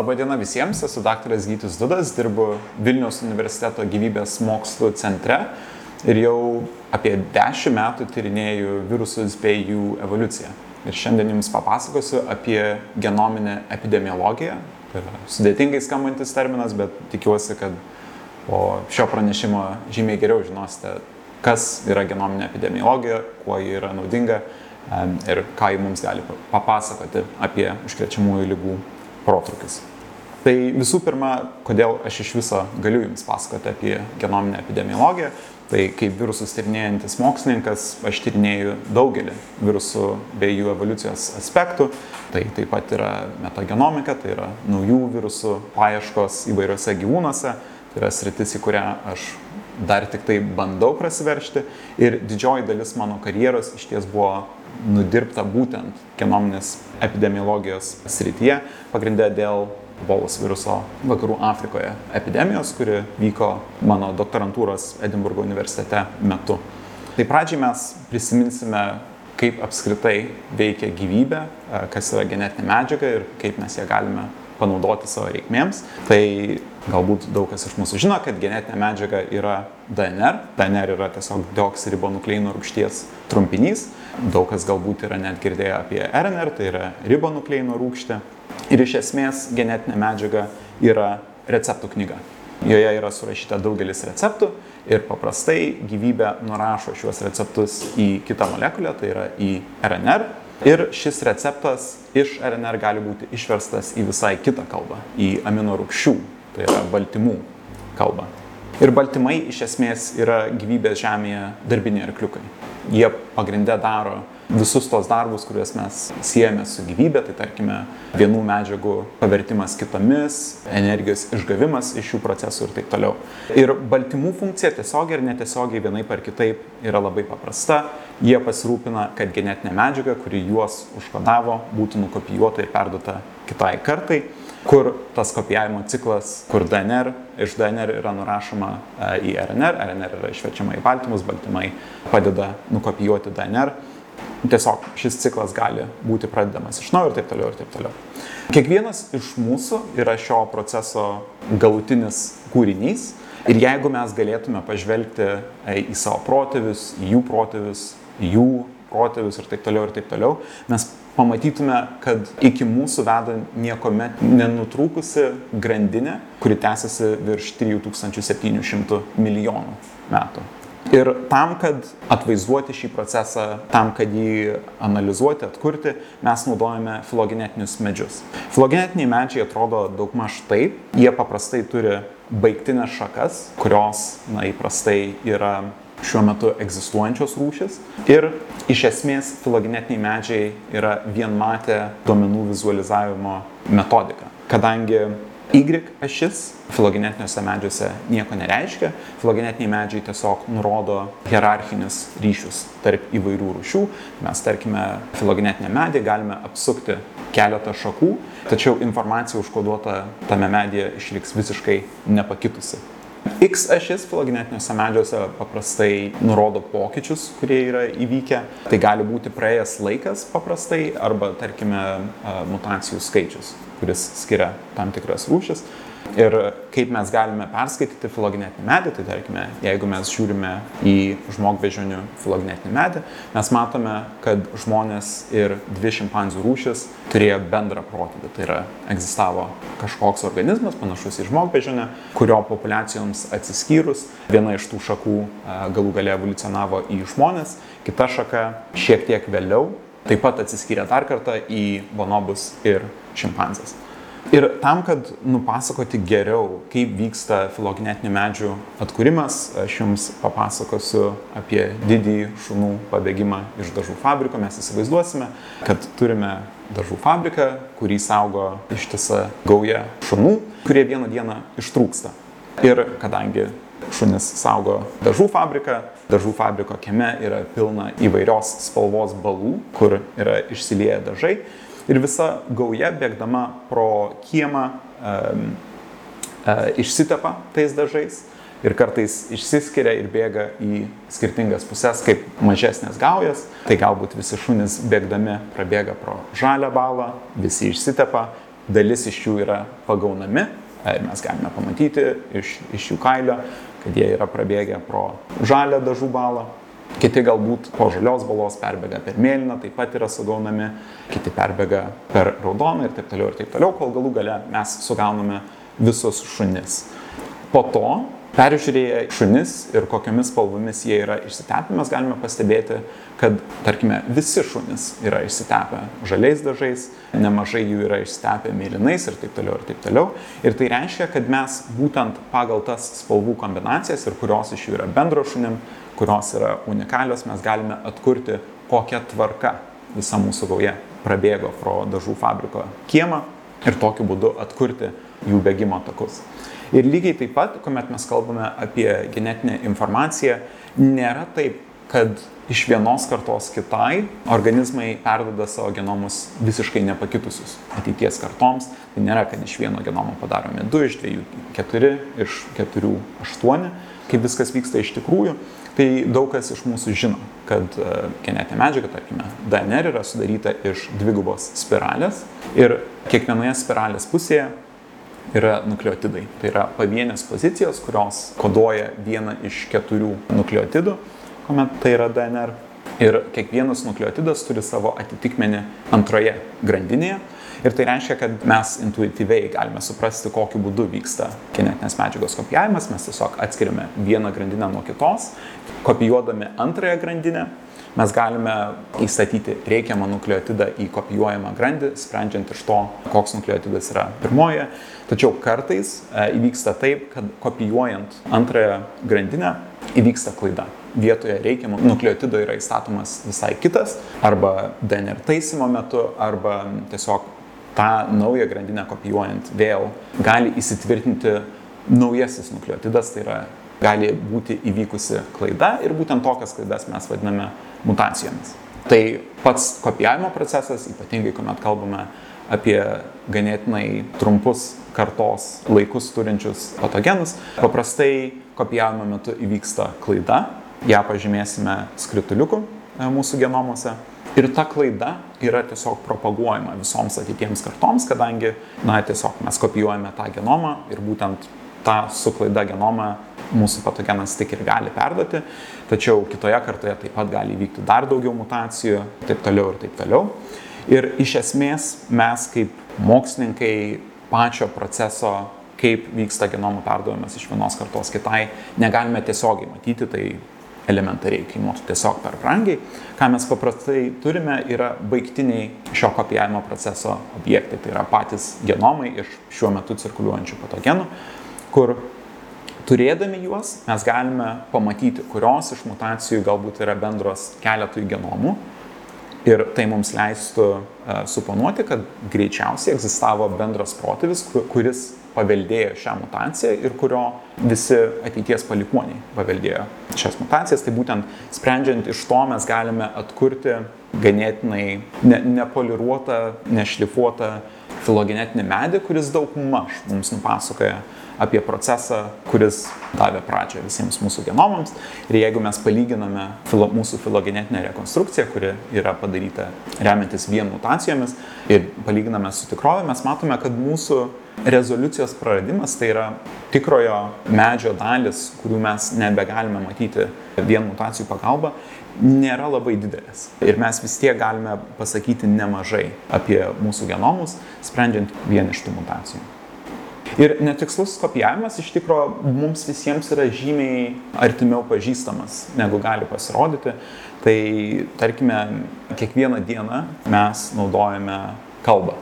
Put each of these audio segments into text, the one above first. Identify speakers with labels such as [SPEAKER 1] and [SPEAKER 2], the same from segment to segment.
[SPEAKER 1] Labadiena visiems, esu daktaras Gytis Dudas, dirbu Vilniaus universiteto gyvybės mokslų centre ir jau apie 10 metų tyrinėju virusus bei jų evoliuciją. Ir šiandien jums papasakosiu apie genominę epidemiologiją. Tai yra sudėtingai skambantis terminas, bet tikiuosi, kad po šio pranešimo žymiai geriau žinosite, kas yra genominė epidemiologija, kuo ji yra naudinga ir ką ji mums gali papasakoti apie užkrečiamųjų lygų protrukius. Tai visų pirma, kodėl aš iš viso galiu Jums pasakoti apie genominę epidemiologiją, tai kaip virusus tyrinėjantis mokslininkas, aš tyrinėju daugelį virusų bei jų evoliucijos aspektų. Tai taip pat yra metagenomika, tai yra naujų virusų paieškos įvairiose gyvūnuose, tai yra sritis, į kurią aš dar tik tai bandau prasiveršti ir didžioji dalis mano karjeros iš ties buvo nudirbta būtent genominės epidemiologijos srityje, pagrindę dėl ebolos viruso vakarų Afrikoje epidemijos, kuri vyko mano doktorantūros Edinburgo universitete metu. Tai pradžiai mes prisiminsime, kaip apskritai veikia gyvybė, kas yra genetinė medžiaga ir kaip mes ją galime panaudoti savo reikmėms. Tai galbūt daug kas iš mūsų žino, kad genetinė medžiaga yra DNR. DNR yra tiesiog deoksiribonukleino rūgšties trumpinys. Daug kas galbūt yra net girdėję apie RNR, tai yra ribonukleino rūgštė. Ir iš esmės genetinė medžiaga yra receptų knyga. Joje yra surašyta daugelis receptų ir paprastai gyvybė nurašo šiuos receptus į kitą molekulę, tai yra į RNR. Ir šis receptas iš RNR gali būti išverstas į visai kitą kalbą, į amino rūgščių, tai yra baltymų kalbą. Ir baltymai iš esmės yra gyvybės žemėje darbiniai arkliukai. Jie pagrindę daro visus tos darbus, kuriuos mes siejame su gyvybė, tai tarkime vienų medžiagų pavertimas kitomis, energijos išgavimas iš šių procesų ir taip toliau. Ir baltymų funkcija tiesiogiai ir netiesiogiai vienai par kitaip yra labai paprasta. Jie pasirūpina, kad genetinė medžiaga, kuri juos užkodavo, būtų nukopijuota ir perduota kitai kartai kur tas kopijavimo ciklas, kur DNR iš DNR yra nurašoma e, į RNR, RNR yra išverčiama į baltymus, baltymai padeda nukopijuoti DNR. Tiesiog šis ciklas gali būti pradedamas iš naujo ir taip toliau ir taip toliau. Kiekvienas iš mūsų yra šio proceso galutinis kūrinys ir jeigu mes galėtume pažvelgti e, į savo protėvius, į jų protėvius, į jų protėvius ir taip toliau ir taip toliau, mes pamatytume, kad iki mūsų veda niekuomet nenutrūkusi grandinė, kuri tęsiasi virš 3700 milijonų metų. Ir tam, kad atvaizduoti šį procesą, tam, kad jį analizuoti, atkurti, mes naudojame filogenetinius medžius. Filogenetiniai medžiai atrodo daugmaž taip, jie paprastai turi baigtinės šakas, kurios, na, įprastai yra šiuo metu egzistuojančios rūšis. Ir iš esmės filogenetiniai medžiai yra vienmatė duomenų vizualizavimo metodika. Kadangi Y ašis filogenetiniuose medžiuose nieko nereiškia, filogenetiniai medžiai tiesiog nurodo hierarchinius ryšius tarp įvairių rūšių. Mes, tarkime, filogenetinę medį galime apsukti keletą šakų, tačiau informacija užkoduota tame medyje išliks visiškai nepakitusi. X ašis filogenetiniuose medžiuose paprastai nurodo pokyčius, kurie yra įvykę. Tai gali būti praėjęs laikas paprastai arba, tarkime, mutacijų skaičius, kuris skiria tam tikras rūšis. Ir kaip mes galime perskaityti filogenetinį medį, tai tarkime, jeigu mes žiūrime į žmogbežonių filogenetinį medį, mes matome, kad žmonės ir dvi šimpanzių rūšis turėjo bendrą protėvį. Tai yra, egzistavo kažkoks organizmas panašus į žmogbežonę, kurio populiacijoms atsiskyrus, viena iš tų šakų galų gale evoliucionavo į žmonės, kita šaka šiek tiek vėliau taip pat atsiskyrė dar kartą į bonobus ir šimpanzes. Ir tam, kad nupasakoti geriau, kaip vyksta filogenetinių medžių atkūrimas, aš jums papasakosiu apie didįjį šunų pabėgimą iš dažų fabriko. Mes įsivaizduosime, kad turime dažų fabriką, kurį saugo ištisa gauja šunų, kurie vieną dieną ištrūksta. Ir kadangi šunis saugo dažų fabriką, dažų fabriko kieme yra pilna įvairios spalvos balų, kur yra išsilieję dažai ir visa gauja bėgdama pro kiemą um, uh, išsitepa tais dažais ir kartais išsiskiria ir bėga į skirtingas puses kaip mažesnės gaujas. Tai galbūt visi šunys bėgdami prabėga pro žalią balą, visi išsitepa, dalis iš jų yra pagaunami ir mes galime pamatyti iš, iš jų kailio, kad jie yra prabėgę pro žalę dažų balą. Kiti galbūt po žalios balos perbėga per mėlyną, taip pat yra sugaunami, kiti perbėga per raudoną ir taip toliau ir taip toliau, kol galų gale mes sugauname visus šunis. Po to Peržiūrėję šunis ir kokiamis spalvomis jie yra išsitepę, mes galime pastebėti, kad, tarkime, visi šunis yra išsitepę žaliais dažais, nemažai jų yra išsitepę mėlynais ir taip toliau ir taip toliau. Ir tai reiškia, kad mes būtent pagal tas spalvų kombinacijas ir kurios iš jų yra bendro šunim, kurios yra unikalios, mes galime atkurti, kokia tvarka visa mūsų gauja prabėgo pro dažų fabriko kiemą ir tokiu būdu atkurti jų bėgimo takus. Ir lygiai taip pat, kuomet mes kalbame apie genetinę informaciją, nėra taip, kad iš vienos kartos kitai organizmai perdoda savo genomus visiškai nepakitusius ateities kartoms. Tai nėra, kad iš vieno genomo padaromi 2, iš 2 4, iš 4 8, kaip viskas vyksta iš tikrųjų. Tai daug kas iš mūsų žino, kad e, genetinė medžiaga, tarkime, DNR yra sudaryta iš dvigubos spiralės ir kiekvienoje spiralės pusėje yra nukleotidai. Tai yra pavienės pozicijos, kurios koduoja vieną iš keturių nukleotidų, kuomet tai yra DNR. Ir kiekvienas nukleotidas turi savo atitikmenį antroje grandinėje. Ir tai reiškia, kad mes intuityviai galime suprasti, kokiu būdu vyksta genetinės medžiagos kopijavimas. Mes tiesiog atskiriame vieną grandinę nuo kitos, kopijuodami antrąją grandinę mes galime įstatyti reikiamą nukleotidą į kopijuojamą grandį, sprendžiant iš to, koks nukleotidas yra pirmoje. Tačiau kartais e, įvyksta taip, kad kopijuojant antrąją grandinę įvyksta klaida. Vietoje reikiamo nukleotido yra įstatomas visai kitas, arba DNR taisymo metu, arba tiesiog tą naują grandinę kopijuojant vėl gali įsitvirtinti naujasis nukleotidas, tai yra gali būti įvykusi klaida ir būtent tokias klaidas mes vadiname mutacijomis. Tai pats kopijavimo procesas, ypatingai kuomet kalbame apie ganėtinai trumpus kartos laikus turinčius patogenus, paprastai kopijavimo metu įvyksta klaida, ją pažymėsime skrituliuku e, mūsų genomuose. Ir ta klaida yra tiesiog propaguojama visoms ateities kartoms, kadangi, na, tiesiog mes kopijuojame tą genomą ir būtent tą su klaida genomą mūsų patogenas tik ir gali perduoti, tačiau kitoje kartoje taip pat gali įvykti dar daugiau mutacijų, taip toliau ir taip toliau. Ir iš esmės mes kaip mokslininkai pačio proceso, kaip vyksta genomų perdavimas iš vienos kartos kitai, negalime tiesiogiai matyti, tai elementariai kainuotų tiesiog per brangiai. Ką mes paprastai turime yra baigtiniai šio kopijavimo proceso objektai, tai yra patys genomai iš šiuo metu cirkuliuojančių patogenų, kur turėdami juos mes galime pamatyti, kurios iš mutacijų galbūt yra bendros keletui genomų. Ir tai mums leistų uh, suponuoti, kad greičiausiai egzistavo bendras protėvis, kuris paveldėjo šią mutaciją ir kurio visi ateities palikoniai paveldėjo šias mutacijas. Tai būtent sprendžiant iš to mes galime atkurti ganėtinai ne, nepoliruotą, nešlifuotą filogenetinį medį, kuris daug maž mums nupasakoja apie procesą, kuris davė pradžią visiems mūsų genomams. Ir jeigu mes palyginame filo, mūsų filogenetinę rekonstrukciją, kuri yra padaryta remiantis vien mutacijomis, ir palyginame su tikrove, mes matome, kad mūsų rezoliucijos praradimas tai yra tikrojo medžio dalis, kurių mes nebegalime matyti vien mutacijų pagalba, nėra labai didelės. Ir mes vis tiek galime pasakyti nemažai apie mūsų genomus, sprendžiant vien iš tų mutacijų. Ir netikslus kopijavimas iš tikrųjų mums visiems yra žymiai artimiau pažįstamas, negu gali pasirodyti. Tai tarkime, kiekvieną dieną mes naudojame kalbą.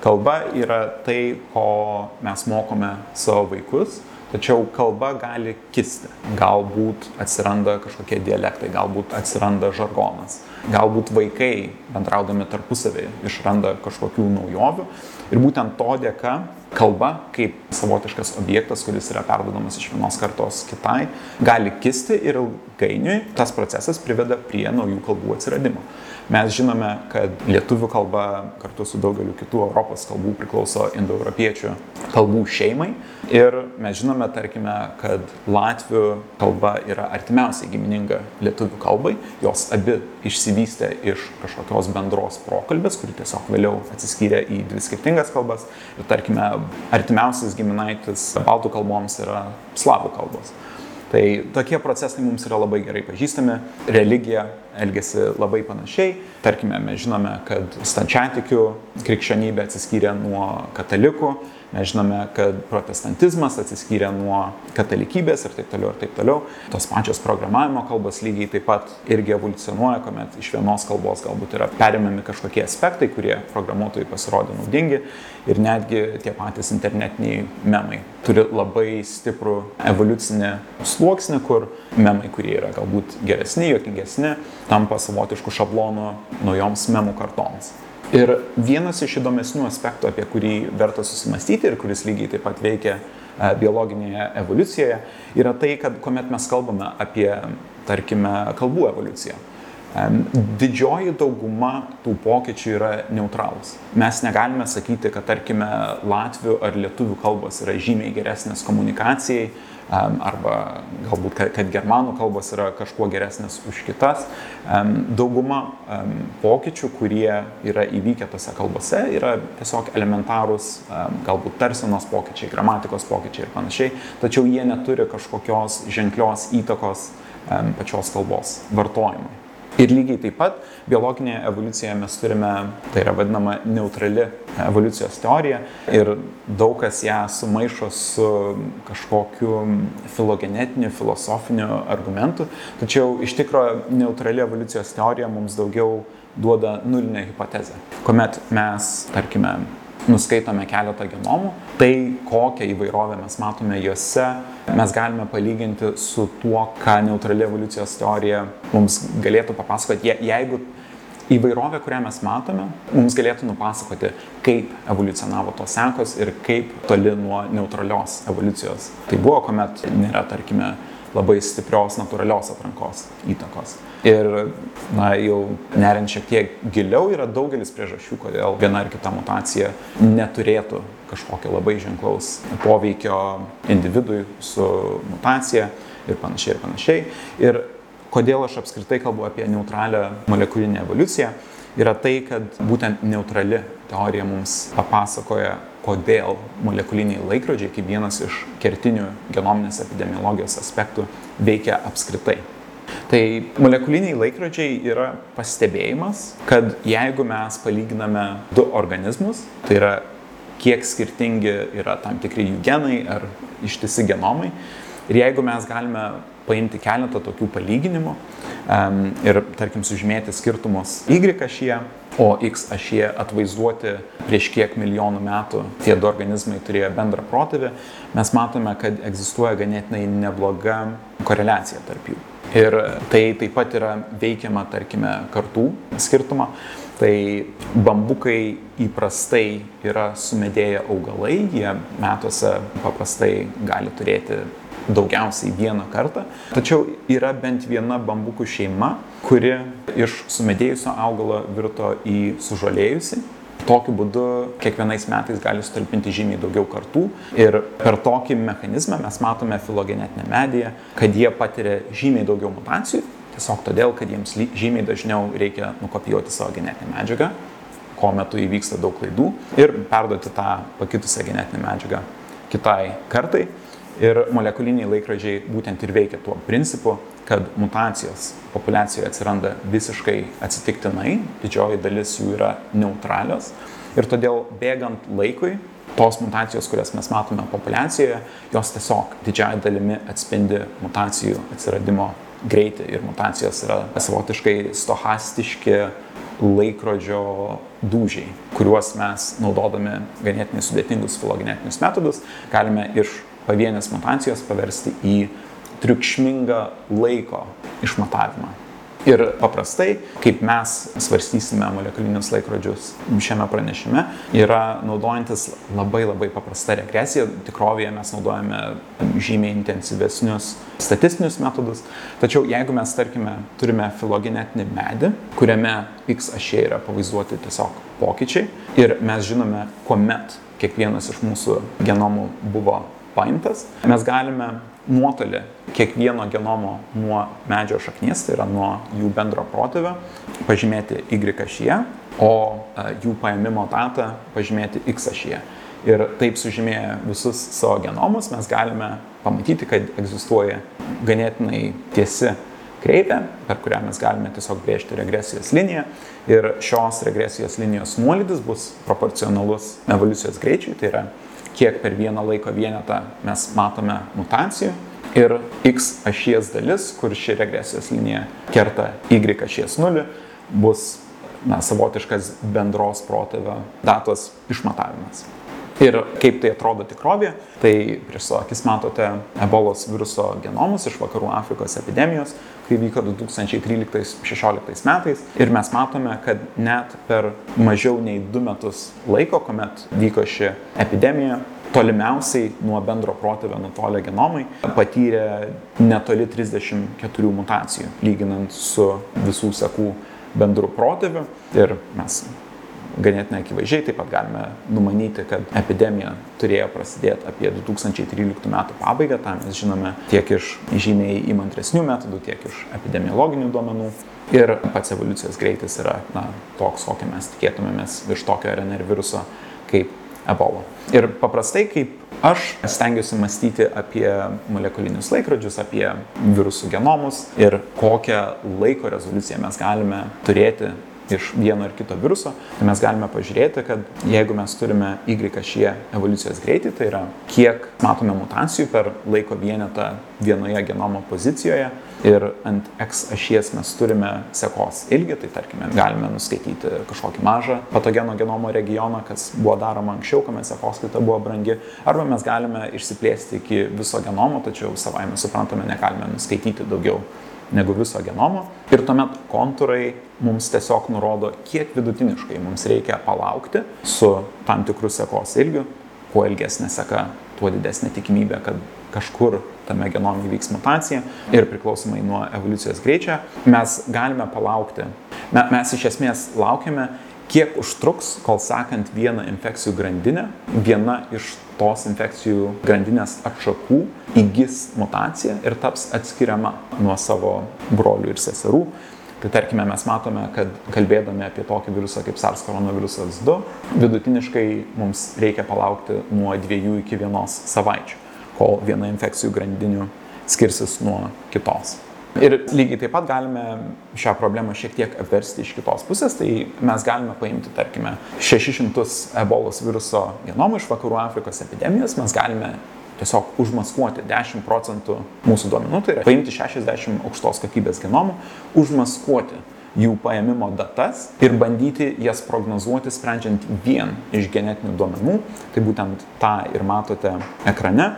[SPEAKER 1] Kalba yra tai, ko mes mokome savo vaikus, tačiau kalba gali kisti. Galbūt atsiranda kažkokie dialektai, galbūt atsiranda žargonas, galbūt vaikai bendraudami tarpusavį išranda kažkokių naujovių. Ir būtent to dėka kalba kaip savotiškas objektas, kuris yra perdodamas iš vienos kartos kitai, gali kisti ir ilgainiui tas procesas priveda prie naujų kalbų atsiradimo. Mes žinome, kad lietuvių kalba kartu su daugeliu kitų Europos kalbų priklauso indoeuropiečių kalbų šeimai. Ir mes žinome, tarkime, kad latvių kalba yra artimiausiai gimininga lietuvių kalbai. Jos abi išsivystė iš kažkokios bendros prokalbės, kuri tiesiog vėliau atsiskyrė į dvi skirtingas kalbas. Ir tarkime, artimiausias giminaitis baltų kalboms yra slavų kalbos. Tai tokie procesai mums yra labai gerai pažįstami, religija elgesi labai panašiai. Tarkime, mes žinome, kad stančiatikių krikščionybė atsiskyrė nuo katalikų, Mes žinome, kad protestantizmas atsiskyrė nuo katalikybės ir taip toliau ir taip toliau. Tos pačios programavimo kalbos lygiai taip pat irgi evoliucionuoja, kuomet iš vienos kalbos galbūt yra perimami kažkokie aspektai, kurie programuotojai pasirodė naudingi ir netgi tie patys internetiniai memai turi labai stiprų evoliucinį sluoksnį, kur memai, kurie yra galbūt geresni, jokingesni, tampa savotiškų šablonų naujoms memų kartoms. Ir vienas iš įdomesnių aspektų, apie kurį verta susimastyti ir kuris lygiai taip pat veikia e, biologinėje evoliucijoje, yra tai, kad kuomet mes kalbame apie, tarkime, kalbų evoliuciją, didžioji dauguma tų pokyčių yra neutralūs. Mes negalime sakyti, kad, tarkime, latvių ar lietuvių kalbos yra žymiai geresnės komunikacijai, arba galbūt, kad, germanų kalbos yra kažkuo geresnės už kitas. Dauguma pokyčių, kurie yra įvykę tose kalbose, yra tiesiog elementarūs, galbūt tarsenos pokyčiai, gramatikos pokyčiai ir panašiai, tačiau jie neturi kažkokios ženklios įtakos pačios kalbos vartojimui. Ir lygiai taip pat biologinėje evoliucijoje mes turime, tai yra vadinama neutrali evoliucijos teorija. Ir daug kas ją sumaišo su kažkokiu filogenetiniu, filosofiniu argumentu, tačiau iš tikrųjų neutrali evoliucijos teorija mums daugiau duoda nulinę hipotezę, kuomet mes, tarkime, nuskaitome keletą genomų, tai kokią įvairovę mes matome juose, mes galime palyginti su tuo, ką neutrali evoliucijos teorija mums galėtų papasakoti, jeigu įvairovė, kurią mes matome, mums galėtų nupasakoti, kaip evoliucionavo tos sekos ir kaip toli nuo neutralios evoliucijos. Tai buvo, kuomet nėra, tarkime, labai stiprios natūralios atrankos įtakos. Ir, na, jau neriant šiek tiek giliau, yra daugelis priežasčių, kodėl viena ar kita mutacija neturėtų kažkokio labai ženklaus poveikio individui su mutacija ir panašiai ir panašiai. Ir kodėl aš apskritai kalbu apie neutralią molekulinę evoliuciją, yra tai, kad būtent neutrali teorija mums papasakoja kodėl molekuliniai laikrodžiai kaip vienas iš kertinių genominės epidemiologijos aspektų veikia apskritai. Tai molekuliniai laikrodžiai yra pastebėjimas, kad jeigu mes palyginame du organizmus, tai yra kiek skirtingi yra tam tikri jų genai ar ištisi genomai, ir jeigu mes galime paimti keletą tokių palyginimų um, ir, tarkim, sužymėti skirtumus Y ašyje, o X ašyje atvaizduoti prieš kiek milijonų metų tie du organizmai turėjo bendrą protėvį, mes matome, kad egzistuoja ganėtinai nebloga koreliacija tarp jų. Ir tai taip pat yra veikiama, tarkime, kartų skirtumą. Tai bambukai įprastai yra sumedėję augalai, jie metuose paprastai gali turėti daugiausiai vieną kartą. Tačiau yra bent viena bambukų šeima, kuri iš sumedėjusio augalo virto į sužalėjusi. Tokiu būdu kiekvienais metais gali sutalpinti žymiai daugiau kartų ir per tokį mechanizmą mes matome filogenetinę mediją, kad jie patiria žymiai daugiau mutacijų, tiesiog todėl, kad jiems žymiai dažniau reikia nukopijuoti savo genetinę medžiagą, ko metu įvyksta daug klaidų ir perduoti tą pakitusią genetinę medžiagą kitai kartai. Ir molekuliniai laikrodžiai būtent ir veikia tuo principu, kad mutacijos populiacijoje atsiranda visiškai atsitiktinai, didžioji dalis jų yra neutralios. Ir todėl bėgant laikui, tos mutacijos, kurias mes matome populiacijoje, jos tiesiog didžiai dalimi atspindi mutacijų atsiradimo greitį ir mutacijos yra savotiškai stochastiški laikrodžio dūžiai, kuriuos mes naudodami ganėtinai sudėtingus filogenetinius metodus galime iš pavienės mutacijos paversti į triukšmingą laiko išmatavimą. Ir paprastai, kaip mes svarstysime molekulinius laikrodžius šiame pranešime, yra naudojantis labai labai paprasta regresija. Tikrovėje mes naudojame žymiai intensyvesnius statistinius metodus. Tačiau jeigu mes, tarkime, turime filogenetinį medį, kuriame x ašė yra pavaizduoti tiesiog pokyčiai ir mes žinome, kuomet kiekvienas iš mūsų genomų buvo paimtas, mes galime nuotolį kiekvieno genomo nuo medžio šaknies, tai yra nuo jų bendro protėvio, pažymėti Y ašyje, o e, jų paėmimo datą pažymėti X ašyje. Ir taip sužymėję visus savo genomus mes galime pamatyti, kad egzistuoja ganėtinai tiesi kreivė, per kurią mes galime tiesiog brėžti regresijos liniją. Ir šios regresijos linijos nuolydis bus proporcionalus evoliucijos greičiui, tai yra kiek per vieną laiko vienetą mes matome mutacijų. Ir x ašies dalis, kur ši regresijos linija kerta y ašies nulį, bus na, savotiškas bendros protėvio datos išmatavimas. Ir kaip tai atrodo tikrovėje, tai prieš savo akis matote ebolos viruso genomus iš vakarų Afrikos epidemijos, kai vyko 2013-2016 metais. Ir mes matome, kad net per mažiau nei du metus laiko, kuomet vyko ši epidemija, tolimiausiai nuo bendro protėvio nutolę genomai patyrė netoli 34 mutacijų, lyginant su visų sekų bendru protėviu. Ir mes ganėtinai akivaizdžiai taip pat galime numanyti, kad epidemija turėjo prasidėti apie 2013 metų pabaigą, tą mes žinome tiek iš žymiai įmantresnių metodų, tiek iš epidemiologinių duomenų. Ir pats evoliucijos greitis yra na, toks, kokį mes tikėtumėmės iš tokio RNR viruso kaip ebola. Ir paprastai, kaip aš stengiuosi mąstyti apie molekulinius laikrodžius, apie virusų genomus ir kokią laiko rezoliuciją mes galime turėti iš vieno ar kito viruso, tai mes galime pažiūrėti, kad jeigu mes turime Y ašyje evoliucijos greitį, tai yra kiek matome mutacijų per laiko vienetą vienoje genomo pozicijoje ir ant X ašies mes turime sekos ilgį, tai tarkime galime nuskaityti kažkokį mažą patogeno genomo regioną, kas buvo daroma anksčiau, kuomet sekoskaita buvo brangi, arba mes galime išsiplėsti iki viso genomo, tačiau savai mes suprantame, negalime nuskaityti daugiau negu viso genomo. Ir tuomet kontūrai mums tiesiog nurodo, kiek vidutiniškai mums reikia palaukti su tam tikrų sekos ilgiu. Kuo ilgesnė seka, tuo didesnė tikimybė, kad kažkur tame genome įvyks mutacija ir priklausomai nuo evoliucijos greičio mes galime palaukti. Mes iš esmės laukiame kiek užtruks, kol sakant vieną infekcijų grandinę, viena iš tos infekcijų grandinės atšakų įgis mutaciją ir taps atskiriama nuo savo brolių ir seserų. Tai tarkime, mes matome, kad kalbėdami apie tokį virusą kaip SARS koronavirusas 2, vidutiniškai mums reikia palaukti nuo dviejų iki vienos savaičių, kol viena infekcijų grandinių skirsis nuo kitos. Ir lygiai taip pat galime šią problemą šiek tiek apversti iš kitos pusės, tai mes galime paimti, tarkime, 600 ebolos viruso genomų iš vakarų Afrikos epidemijos, mes galime tiesiog užmaskuoti 10 procentų mūsų duomenų, tai yra paimti 60 aukštos kokybės genomų, užmaskuoti jų paėmimo datas ir bandyti jas prognozuoti, sprendžiant vien iš genetinių duomenų. Tai būtent tą ir matote ekrane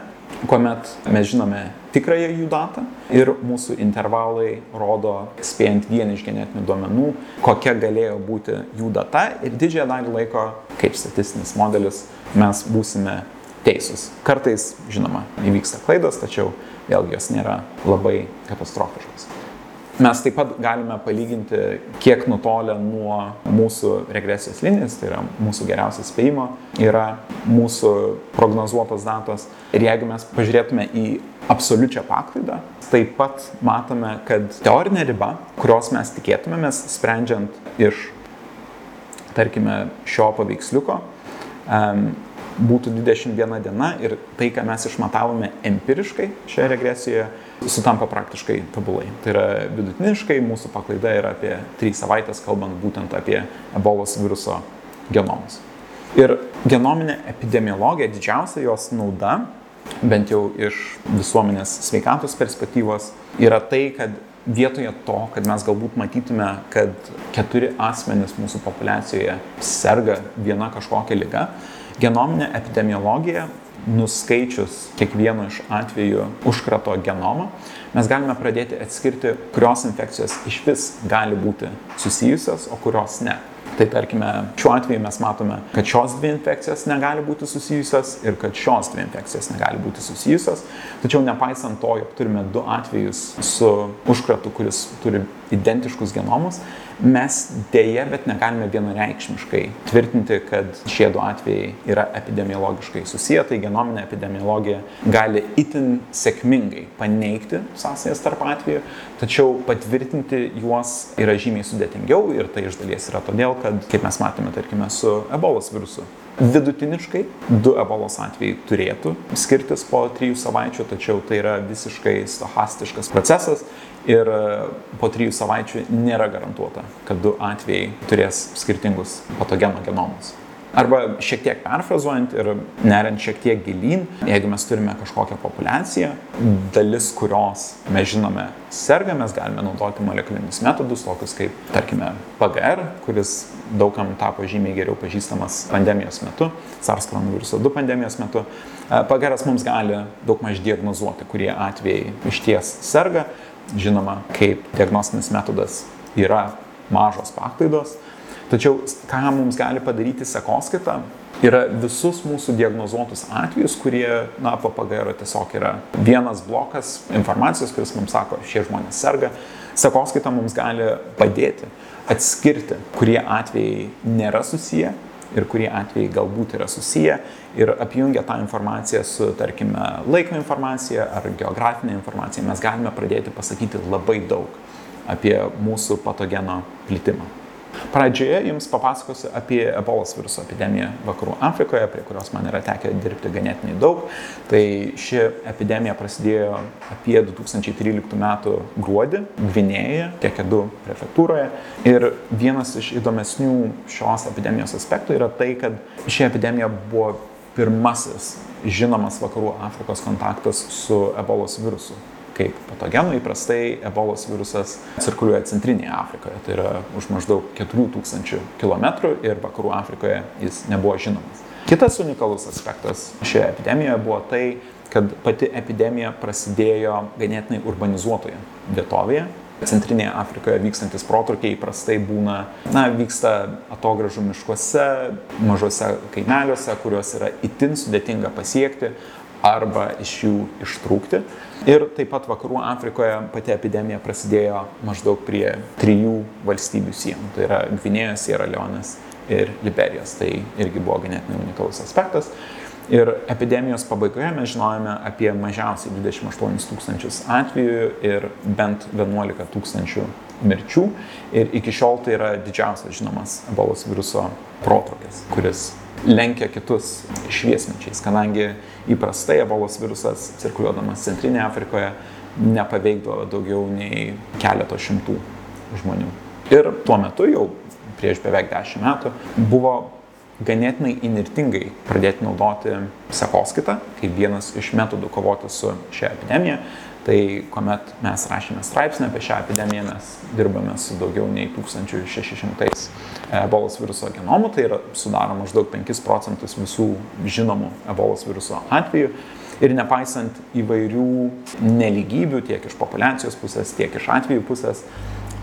[SPEAKER 1] kuomet mes žinome tikrąją jų datą ir mūsų intervalai rodo, spėjant vien iš genetinių duomenų, kokia galėjo būti jų data ir didžiąją dalį laiko, kaip statistinis modelis, mes būsime teisūs. Kartais, žinoma, įvyksta klaidos, tačiau vėlgi jos nėra labai katastrofiškos. Mes taip pat galime palyginti, kiek nutolę nuo mūsų regresijos linijos, tai yra mūsų geriausias spėjimo, yra mūsų prognozuotos datos. Ir jeigu mes pažiūrėtume į absoliučią paklaidą, taip pat matome, kad teorinė riba, kurios mes tikėtumėmės, sprendžiant iš, tarkime, šio paveiksliuko, būtų 21 diena ir tai, ką mes išmatavome empiriškai šioje regresijoje, sutampa praktiškai tobulai. Tai yra vidutiniškai mūsų paklaida yra apie 3 savaitės, kalbant būtent apie ebolos viruso genomus. Ir genominė epidemiologija, didžiausia jos nauda, bent jau iš visuomenės sveikatos perspektyvos, yra tai, kad vietoje to, kad mes galbūt matytume, kad keturi asmenys mūsų populiacijoje serga viena kažkokia lyga, genominė epidemiologija nuskaičius kiekvieno iš atvejų užkrato genomą, mes galime pradėti atskirti, kurios infekcijos iš vis gali būti susijusios, o kurios ne. Tai tarkime, šiuo atveju mes matome, kad šios dvi infekcijos negali būti susijusios ir kad šios dvi infekcijos negali būti susijusios. Tačiau nepaisant to, jog turime du atvejus su užkratu, kuris turi identiškus genomus, mes dėje, bet negalime vienareikšmiškai tvirtinti, kad šie du atvejai yra epidemiologiškai susiję, tai genominė epidemiologija gali itin sėkmingai paneigti sąsajas tarp atvejų, tačiau patvirtinti juos yra žymiai sudėtingiau ir tai iš dalies yra todėl, kad, kaip mes matėme, tarkime, su ebolos virusu, Vidutiniškai du ebolos atvejai turėtų skirtis po trijų savaičių, tačiau tai yra visiškai stochastiškas procesas ir e, po trijų savaičių nėra garantuota, kad du atvejai turės skirtingus patogeno genomus. Arba šiek tiek perfrazuojant ir neriant šiek tiek gilyn, jeigu mes turime kažkokią populiaciją, dalis kurios mes žinome serga, mes galime naudoti molekulinius metodus, tokius kaip, tarkime, PGR, kuris daugam tapo žymiai geriau pažįstamas pandemijos metu, SARS-CoV-2 pandemijos metu. E, PGR mums gali daug maž diagnozuoti, kurie atvejai iš ties serga. Žinoma, kaip diagnostinis metodas yra mažos paklaidos, Tačiau ką mums gali padaryti sekoskaita, yra visus mūsų diagnozuotus atvejus, kurie, na, PPG tiesiog yra vienas blokas informacijos, kuris mums sako, šie žmonės serga. Sekoskaita mums gali padėti atskirti, kurie atvejai nėra susiję ir kurie atvejai galbūt yra susiję ir apjungia tą informaciją su, tarkime, laiko informacija ar geografinė informacija, mes galime pradėti pasakyti labai daug apie mūsų patogeno plitimą. Pradžioje jums papasakosiu apie ebolos viruso epidemiją Vakarų Afrikoje, prie kurios man yra tekę dirbti ganėtinai daug. Tai ši epidemija prasidėjo apie 2013 m. gruodį Gvinėje, Kekedu prefektūroje. Ir vienas iš įdomesnių šios epidemijos aspektų yra tai, kad ši epidemija buvo pirmasis žinomas Vakarų Afrikos kontaktas su ebolos virusu kaip patogenų. Įprastai ebolos virusas cirkuliuoja centrinėje Afrikoje, tai yra už maždaug 4000 km ir vakarų Afrikoje jis nebuvo žinomas. Kitas unikalus aspektas šioje epidemijoje buvo tai, kad pati epidemija prasidėjo ganėtinai urbanizuotoje vietovėje. Centrinėje Afrikoje vykstantis protrukiai įprastai būna, na, vyksta atogražų miškuose, mažose kaimeliuose, kuriuos yra itin sudėtinga pasiekti arba iš jų ištrūkti. Ir taip pat vakarų Afrikoje pati epidemija prasidėjo maždaug prie trijų valstybių sienų. Tai yra Gvinėjos, Sierra Leonės ir Liberijos. Tai irgi buvo ganėtinai unikalus aspektas. Ir epidemijos pabaigoje mes žinojame apie mažiausiai 28 tūkstančius atvejų ir bent 11 tūkstančių mirčių. Ir iki šiol tai yra didžiausias žinomas ebolos viruso protrukis, kuris lenkia kitus šviesmečiais, kadangi įprastai ebolos virusas cirkuliuodamas Centrinėje Afrikoje nepaveikdavo daugiau nei keleto šimtų žmonių. Ir tuo metu jau prieš beveik dešimt metų buvo ganėtinai inirtingai pradėti naudoti sekoskaitą kaip vienas iš metodų kovoti su šia epidemija. Tai kuomet mes rašėme straipsnį apie šią epidemiją, mes dirbame su daugiau nei 1600 ebolos viruso genomų, tai yra sudaro maždaug 5 procentus visų žinomų ebolos viruso atvejų. Ir nepaisant įvairių neligybių tiek iš populiacijos pusės, tiek iš atvejų pusės,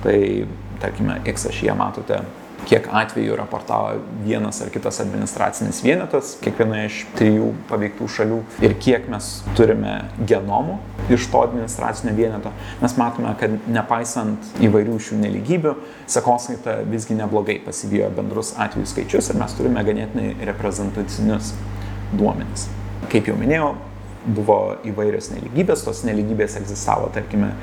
[SPEAKER 1] tai tarkime, X ašyje matote kiek atvejų raportavo vienas ar kitas administracinis vienetas kiekvienoje iš trijų paveiktų šalių ir kiek mes turime genomų iš to administracinio vieneto, mes matome, kad nepaisant įvairių šių neligybių, sekoskaita visgi neblogai pasivijo bendrus atvejų skaičius ir mes turime ganėtinai reprezentacinius duomenis. Kaip jau minėjau, buvo įvairios neligybės, tos neligybės egzistavo, tarkime,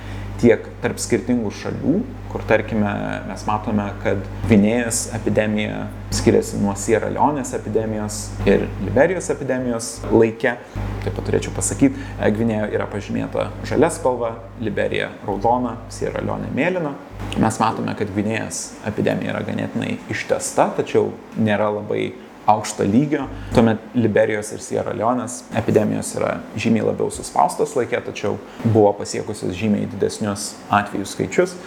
[SPEAKER 1] tiek tarp skirtingų šalių, kur tarkime mes matome, kad Gvinėjos epidemija skiriasi nuo Sierra Leonės epidemijos ir Liberijos epidemijos laike. Taip pat turėčiau pasakyti, Gvinėja yra pažymėta žalia spalva, Liberija raudona, Sierra Leonė mėlyna. Mes matome, kad Gvinėjos epidemija yra ganėtinai ištesta, tačiau nėra labai aukšto lygio. Tuomet Liberijos ir Sierra Leonės epidemijos yra žymiai labiau suspaustos laikė, tačiau buvo pasiekusios žymiai didesnius atvejų skaičius.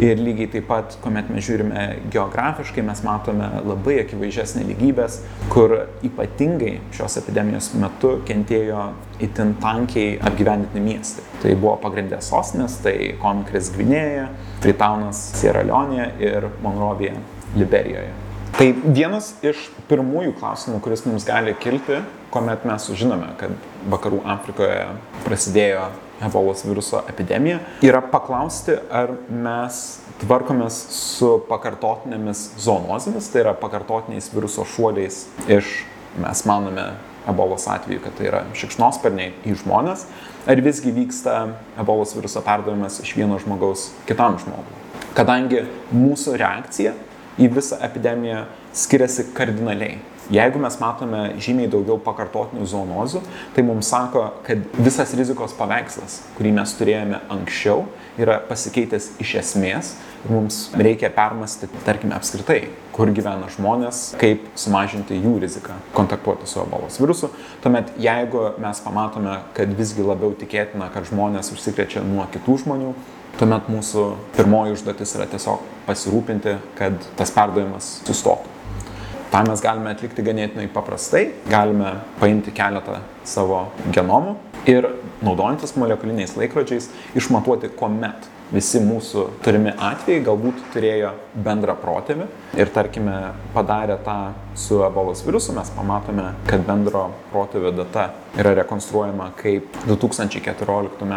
[SPEAKER 1] Ir lygiai taip pat, kuomet mes žiūrime geografiškai, mes matome labai akivaizdžias neligybės, kur ypatingai šios epidemijos metu kentėjo itin tankiai apgyvendinti miestai. Tai buvo pagrindė sostinės, tai Konakris Gvinėja, Freetownas Sierra Leone ir Monrovija Liberijoje. Tai vienas iš pirmųjų klausimų, kuris mums gali kilti, kuomet mes sužinome, kad vakarų Afrikoje prasidėjo ebolos viruso epidemiją, yra paklausti, ar mes tvarkomės su pakartotinėmis zoonozėmis, tai yra pakartotiniais viruso šuoliais iš, mes manome, ebolos atveju, kad tai yra šikšnosparniai į žmonės, ar visgi vyksta ebolos viruso perdavimas iš vieno žmogaus kitam žmogui. Kadangi mūsų reakcija į visą epidemiją skiriasi kardinaliai. Jeigu mes matome žymiai daugiau pakartotinių zoonozių, tai mums sako, kad visas rizikos paveikslas, kurį mes turėjome anksčiau, yra pasikeitęs iš esmės ir mums reikia permastyti, tarkime, apskritai, kur gyvena žmonės, kaip sumažinti jų riziką kontaktuoti su ebolos virusu. Tuomet, jeigu mes pamatome, kad visgi labiau tikėtina, kad žmonės užsikrečia nuo kitų žmonių, tuomet mūsų pirmoji užduotis yra tiesiog pasirūpinti, kad tas perdavimas sustotų. Ta mes galime atlikti ganėtinai paprastai, galime paimti keletą savo genomų ir naudojantis molekuliniais laikrodžiais išmatuoti, kuomet visi mūsų turimi atvejai galbūt turėjo bendrą protėvį ir tarkime padarę tą su ebolos virusu mes pamatome, kad bendro protėvio data yra rekonstruojama kaip 2014 m.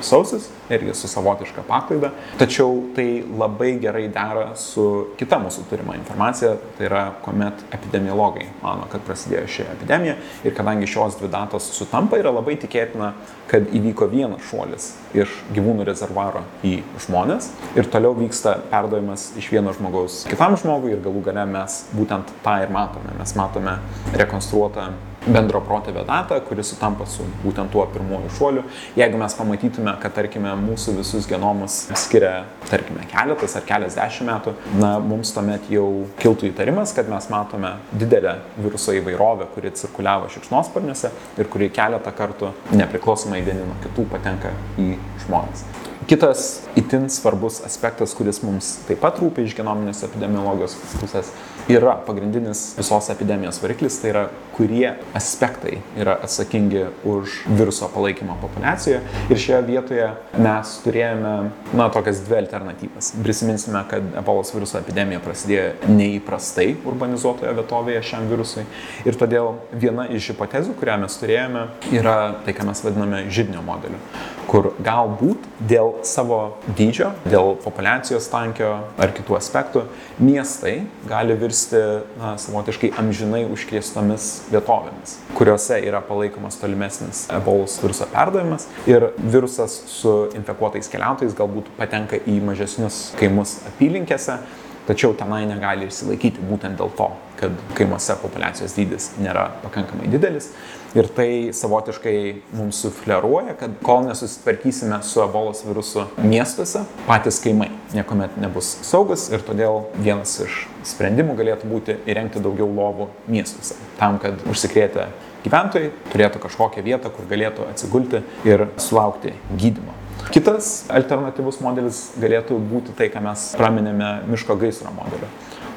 [SPEAKER 1] sausis, irgi su savotiška paklaida, tačiau tai labai gerai dera su kita mūsų turima informacija, tai yra kuomet epidemiologai mano, kad prasidėjo ši epidemija. Ir kadangi šios dvi datos sutampa, yra labai tikėtina, kad įvyko vienas šuolis iš gyvūnų rezervaro į žmonės ir toliau vyksta perdavimas iš vieno žmogaus kitam žmogui ir galų gale mes būtent tą ir matome. Mes matome rekonstruotą bendro protėvio datą, kuris sutampa su būtent tuo pirmuoju šuoliu. Jeigu mes pamatytume, kad, tarkime, mūsų visus genomus skiria, tarkime, keletas ar keliasdešimt metų, na, mums tuomet jau kiltų įtarimas, kad mes matome didelę viruso įvairovę, kuri cirkuliavo šikšnosparniuose ir kuri keletą kartų nepriklausomai vieni nuo kitų patenka į žmonės. Kitas itin svarbus aspektas, kuris mums taip pat rūpi iš genominės epidemiologijos pusės, yra pagrindinis visos epidemijos variklis, tai yra kurie aspektai yra atsakingi už viruso palaikymą populiacijoje. Ir šioje vietoje mes turėjome, na, tokias dvi alternatyvas. Prisiminsime, kad ebolos viruso epidemija prasidėjo neįprastai urbanizuotoje vietovėje šiam virusui. Ir todėl viena iš hipotezių, kurią mes turėjome, yra tai, ką mes vadiname žydinio modeliu, kur galbūt dėl savo dydžio, dėl populacijos tankio ar kitų aspektų, miestai gali virsti na, savotiškai amžinai užkrėstomis vietovėmis, kuriuose yra palaikomas tolimesnis ebolos viruso perdavimas ir virusas su infekuotais keliautojais galbūt patenka į mažesnius kaimus apylinkėse, tačiau tenai negali išsilaikyti būtent dėl to, kad kaimuose populacijos dydis nėra pakankamai didelis. Ir tai savotiškai mums sufleruoja, kad kol nesusitvarkysime su ebolos virusu miestuose, patys kaimai niekuomet nebus saugus ir todėl vienas iš sprendimų galėtų būti įrengti daugiau lovų miestuose, tam, kad užsikrėtę gyventojai turėtų kažkokią vietą, kur galėtų atsigulti ir sulaukti gydimo. Kitas alternatyvus modelis galėtų būti tai, ką mes praminėme miško gaisro modeliu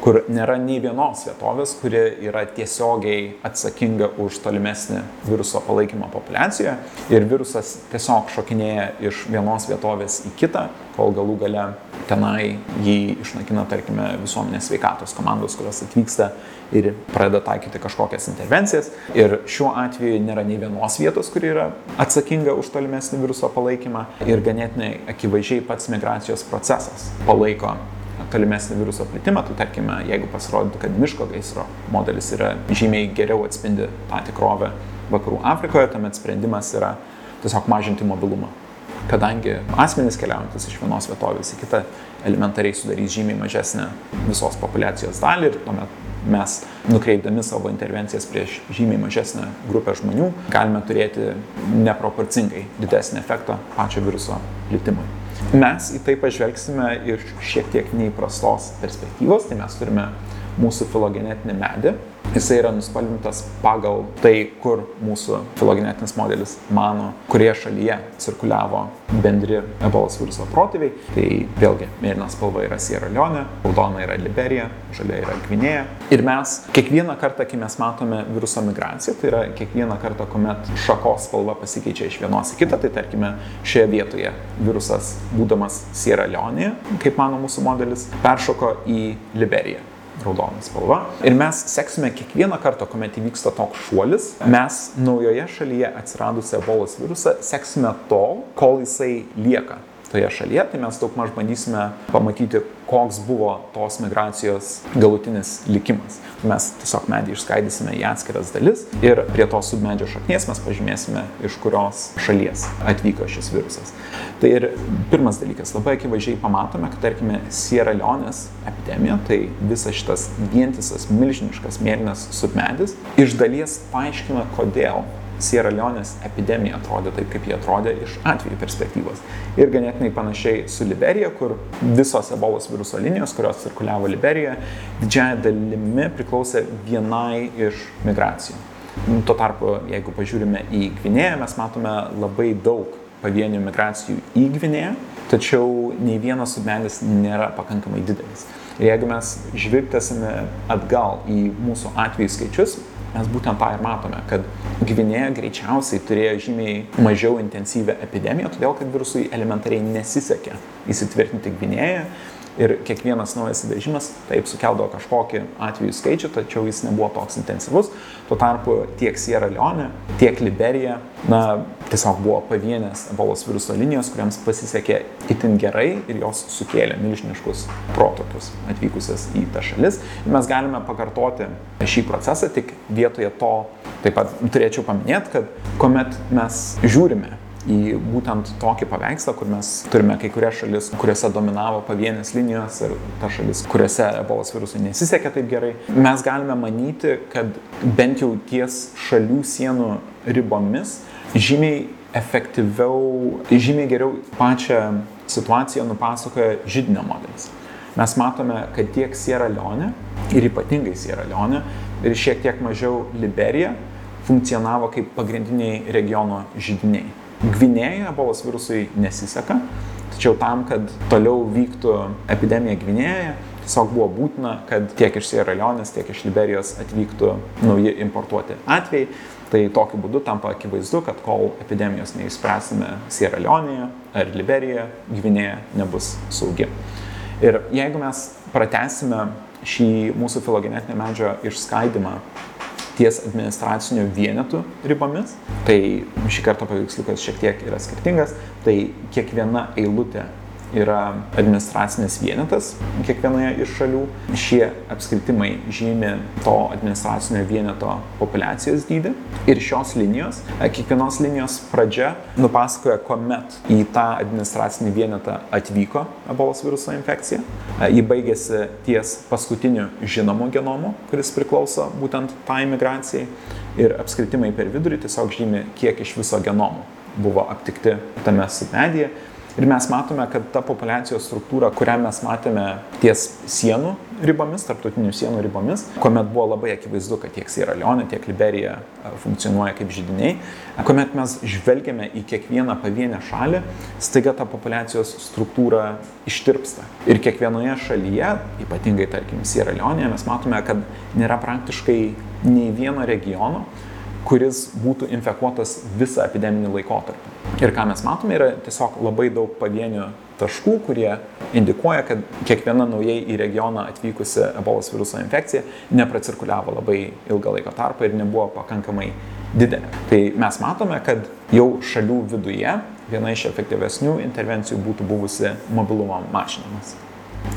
[SPEAKER 1] kur nėra nei vienos vietovės, kuri yra tiesiogiai atsakinga už tolimesnį viruso palaikymą populiacijoje ir virusas tiesiog šokinėja iš vienos vietovės į kitą, kol galų gale tenai jį išnaikina, tarkime, visuomenės sveikatos komandos, kurios atvyksta ir pradeda taikyti kažkokias intervencijas. Ir šiuo atveju nėra nei vienos vietos, kuri yra atsakinga už tolimesnį viruso palaikymą ir ganėtinai akivaizdžiai pats migracijos procesas palaiko tolimesnį viruso plitimą, tai tarkime, jeigu pasirodytų, kad miško gaisro modelis yra žymiai geriau atspindi tą tikrovę vakarų Afrikoje, tuomet sprendimas yra tiesiog mažinti mobilumą. Kadangi asmenys keliaujantis iš vienos vietovės į kitą elementariai sudarys žymiai mažesnę visos populacijos dalį ir tuomet mes nukreipdami savo intervencijas prieš žymiai mažesnę grupę žmonių galime turėti neproporcingai didesnį efektą pačio viruso plitimui. Mes į tai pažvelgsime iš šiek tiek neįprastos perspektyvos, tai mes turime mūsų filogenetinį medį, jisai yra nuspalvintas pagal tai, kur mūsų filogenetinis modelis mano, kurie šalyje cirkuliavo bendri ebolos viruso protėviai. Tai vėlgi, mėlyna spalva yra Sierra Leone, raudona yra Liberija, žalia yra Gvinėja. Ir mes kiekvieną kartą, kai mes matome viruso migraciją, tai yra kiekvieną kartą, kuomet šakos spalva pasikeičia iš vienos į kitą, tai tarkime šioje vietoje virusas, būdamas Sierra Leone, kaip mano mūsų modelis, peršoko į Liberiją raudona spalva. Ir mes seksime kiekvieną kartą, kuomet įvyksta toks šuolis, mes naujoje šalyje atsiradusią ebolos virusą seksime tol, kol jisai lieka toje šalyje, tai mes daug maž bandysime pamatyti, koks buvo tos migracijos galutinis likimas. Mes tiesiog medį išskaidysime į atskiras dalis ir prie to submedžio šaknies mes pažymėsime, iš kurios šalies atvyko šis virusas. Tai ir pirmas dalykas, labai akivaizdžiai pamatome, kad tarkime Sierra Leone's epidemija, tai visas šitas vientisas milžiniškas mėlynas submedis, iš dalies paaiškina, kodėl Sierra Leone's epidemija atrodė taip, kaip jie atrodė iš atvejų perspektyvos. Ir ganėtinai panašiai su Liberija, kur visos ebolos viruso linijos, kurios cirkuliavo Liberijoje, didžiaja dalimi priklausė vienai iš migracijų. Tuo tarpu, jeigu pažiūrime į Gvinėją, mes matome labai daug pavienių migracijų į Gvinėją, tačiau nei vienas submelis nėra pakankamai didelis. Ir jeigu mes žvilgtesime atgal į mūsų atvejų skaičius, mes būtent tą ir matome, kad Gvinėja greičiausiai turėjo žymiai mažiau intensyvę epidemiją, todėl kad virusui elementariai nesisekė įsitvirtinti Gvinėje ir kiekvienas naujas įvežimas taip sukeldavo kažkokį atvejų skaičių, tačiau jis nebuvo toks intensyvus. Tuo tarpu tiek Sierra Leone, tiek Liberija, na, tiesiog buvo pavienės ebolos viruso linijos, kuriams pasisekė itin gerai ir jos sukėlė milžiniškus protokius atvykusias į tą šalis. Ir mes galime pakartoti šį procesą, tik vietoje to taip pat turėčiau paminėti, kad kuomet mes žiūrime į būtent tokį paveikslą, kur mes turime kai kurias šalis, kuriuose dominavo pavienės linijos ir ta šalis, kuriuose ebolos virusui nesisekė taip gerai, mes galime manyti, kad bent jau ties šalių sienų ribomis žymiai efektyviau, žymiai geriau pačią situaciją nupasakoja žydinio modelis. Mes matome, kad tiek Sierra Leone ir ypatingai Sierra Leone ir šiek tiek mažiau Liberija funkcionavo kaip pagrindiniai regiono žydiniai. Gvinėje ebolos virusui nesiseka, tačiau tam, kad toliau vyktų epidemija Gvinėje, tiesiog buvo būtina, kad tiek iš Sierra Leonės, tiek iš Liberijos atvyktų nauji importuoti atvejai. Tai tokiu būdu tampa akivaizdu, kad kol epidemijos neišspręsime Sierra Leonėje ar Liberijoje, Gvinėje nebus saugi. Ir jeigu mes pratesime šį mūsų filogenetinio medžio išskaidimą ties administracinių vienetų ribomis. Tai šį kartą paveiksliukas šiek tiek yra skirtingas. Tai kiekviena eilutė yra administracinis vienetas kiekvienoje iš šalių. Šie apskritimai žymi to administracinio vieneto populiacijos dydį. Ir šios linijos, kiekvienos linijos pradžia nupasakoja, kuomet į tą administracinį vienetą atvyko ebolos viruso infekcija. Ji baigėsi ties paskutiniu žinomu genomu, kuris priklauso būtent tai migracijai. Ir apskritimai per vidurį tiesiog žymi, kiek iš viso genomų buvo aptikti tame submedyje Ir mes matome, kad ta populiacijos struktūra, kurią mes matėme ties sienų ribomis, tarptautinių sienų ribomis, kuomet buvo labai akivaizdu, kad tiek Sierra Leone, tiek Liberija e, funkcionuoja kaip žydiniai, kuomet mes žvelgiame į kiekvieną pavienę šalį, staiga ta populiacijos struktūra ištirpsta. Ir kiekvienoje šalyje, ypatingai tarkim Sierra Leone, mes matome, kad nėra praktiškai nei vieno regiono, kuris būtų infekuotas visą epideminį laikotarpį. Ir ką mes matome, yra tiesiog labai daug pavienių taškų, kurie indikuoja, kad kiekviena naujai į regioną atvykusi ebolos viruso infekcija nepracirkuliavo labai ilgą laiko tarpą ir nebuvo pakankamai didelė. Tai mes matome, kad jau šalių viduje viena iš efektyvesnių intervencijų būtų buvusi mobilumo mažinimas.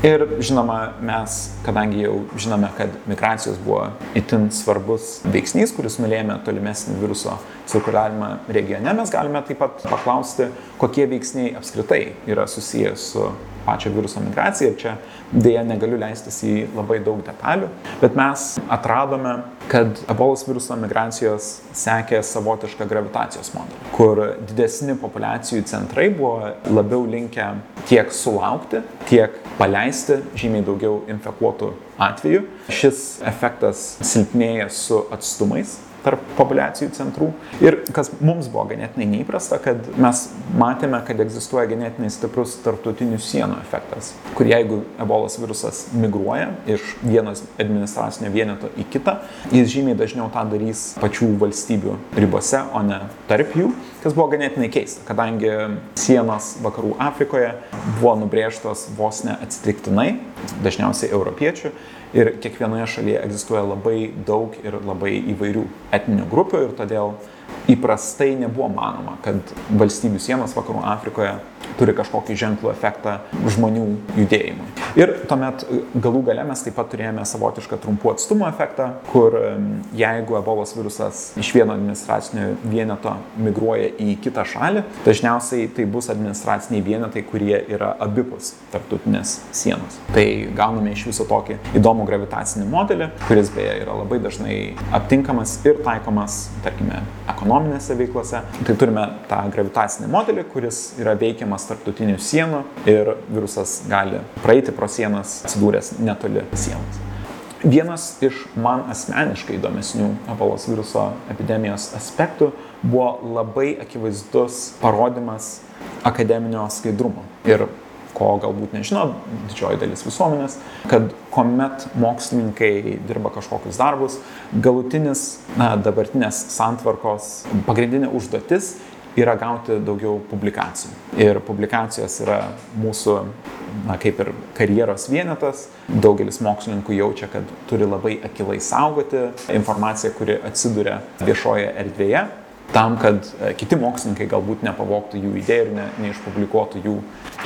[SPEAKER 1] Ir žinoma, mes, kadangi jau žinome, kad migracijos buvo itin svarbus veiksnys, kuris nulėmė tolimesnį viruso cirkuliavimą regione, mes galime taip pat paklausti, kokie veiksniai apskritai yra susijęs su pačio viruso migracija. Ir čia dėja negaliu leistis į labai daug detalių, bet mes atradome, kad ebolos viruso migracijos sekė savotišką gravitacijos modelį, kur didesni populiacijų centrai buvo labiau linkę tiek sulaukti, tiek paleisti žymiai daugiau infekuotų atvejų. Šis efektas silpnėja su atstumais tarp populiacijų centrų. Ir kas mums buvo ganėtinai neįprasta, kad mes matėme, kad egzistuoja ganėtinai stiprus tarptautinių sienų efektas, kur jeigu ebolos virusas migruoja iš vienos administracinio vieneto į kitą, jis žymiai dažniau tą darys pačių valstybių ribose, o ne tarp jų, kas buvo ganėtinai keista, kadangi sienos vakarų Afrikoje buvo nubrėžtos vos ne atsitiktinai, dažniausiai europiečių ir kiekvienoje šalyje egzistuoja labai daug ir labai įvairių etninių grupių ir todėl įprastai nebuvo manoma, kad valstybių sienos vakarų Afrikoje turi kažkokį ženklų efektą žmonių judėjimui. Ir tuomet galų gale mes taip pat turėjome savotišką trumpų atstumų efektą, kur jeigu ebolos virusas iš vieno administracinio vieneto migruoja į kitą šalį, dažniausiai tai bus administraciniai vienetai, kurie yra abipus tarptautinės sienos. Tai gauname iš viso tokį įdomų gravitacinį modelį, kuris beje yra labai dažnai aptinkamas ir taikomas, tarkime, ekonominėse veiklose. Tai turime tą gravitacinį modelį, kuris yra veikiamas tarptautinių sienų ir virusas gali praeiti pro sienas, atsidūręs netoli sienos. Vienas iš man asmeniškai įdomesnių ebolos viruso epidemijos aspektų buvo labai akivaizdus parodimas akademinio skaidrumo. Ir ko galbūt nežino didžioji dalis visuomenės, kad kuomet mokslininkai dirba kažkokius darbus, galutinis na, dabartinės santvarkos pagrindinė užduotis yra gauti daugiau publikacijų. Ir publikacijos yra mūsų, na, kaip ir karjeros vienetas. Daugelis mokslininkų jaučia, kad turi labai akilai saugoti informaciją, kuri atsiduria viešoje erdvėje tam, kad e, kiti mokslininkai galbūt nepavoktų jų idėjų ir ne, neišpublikuotų jų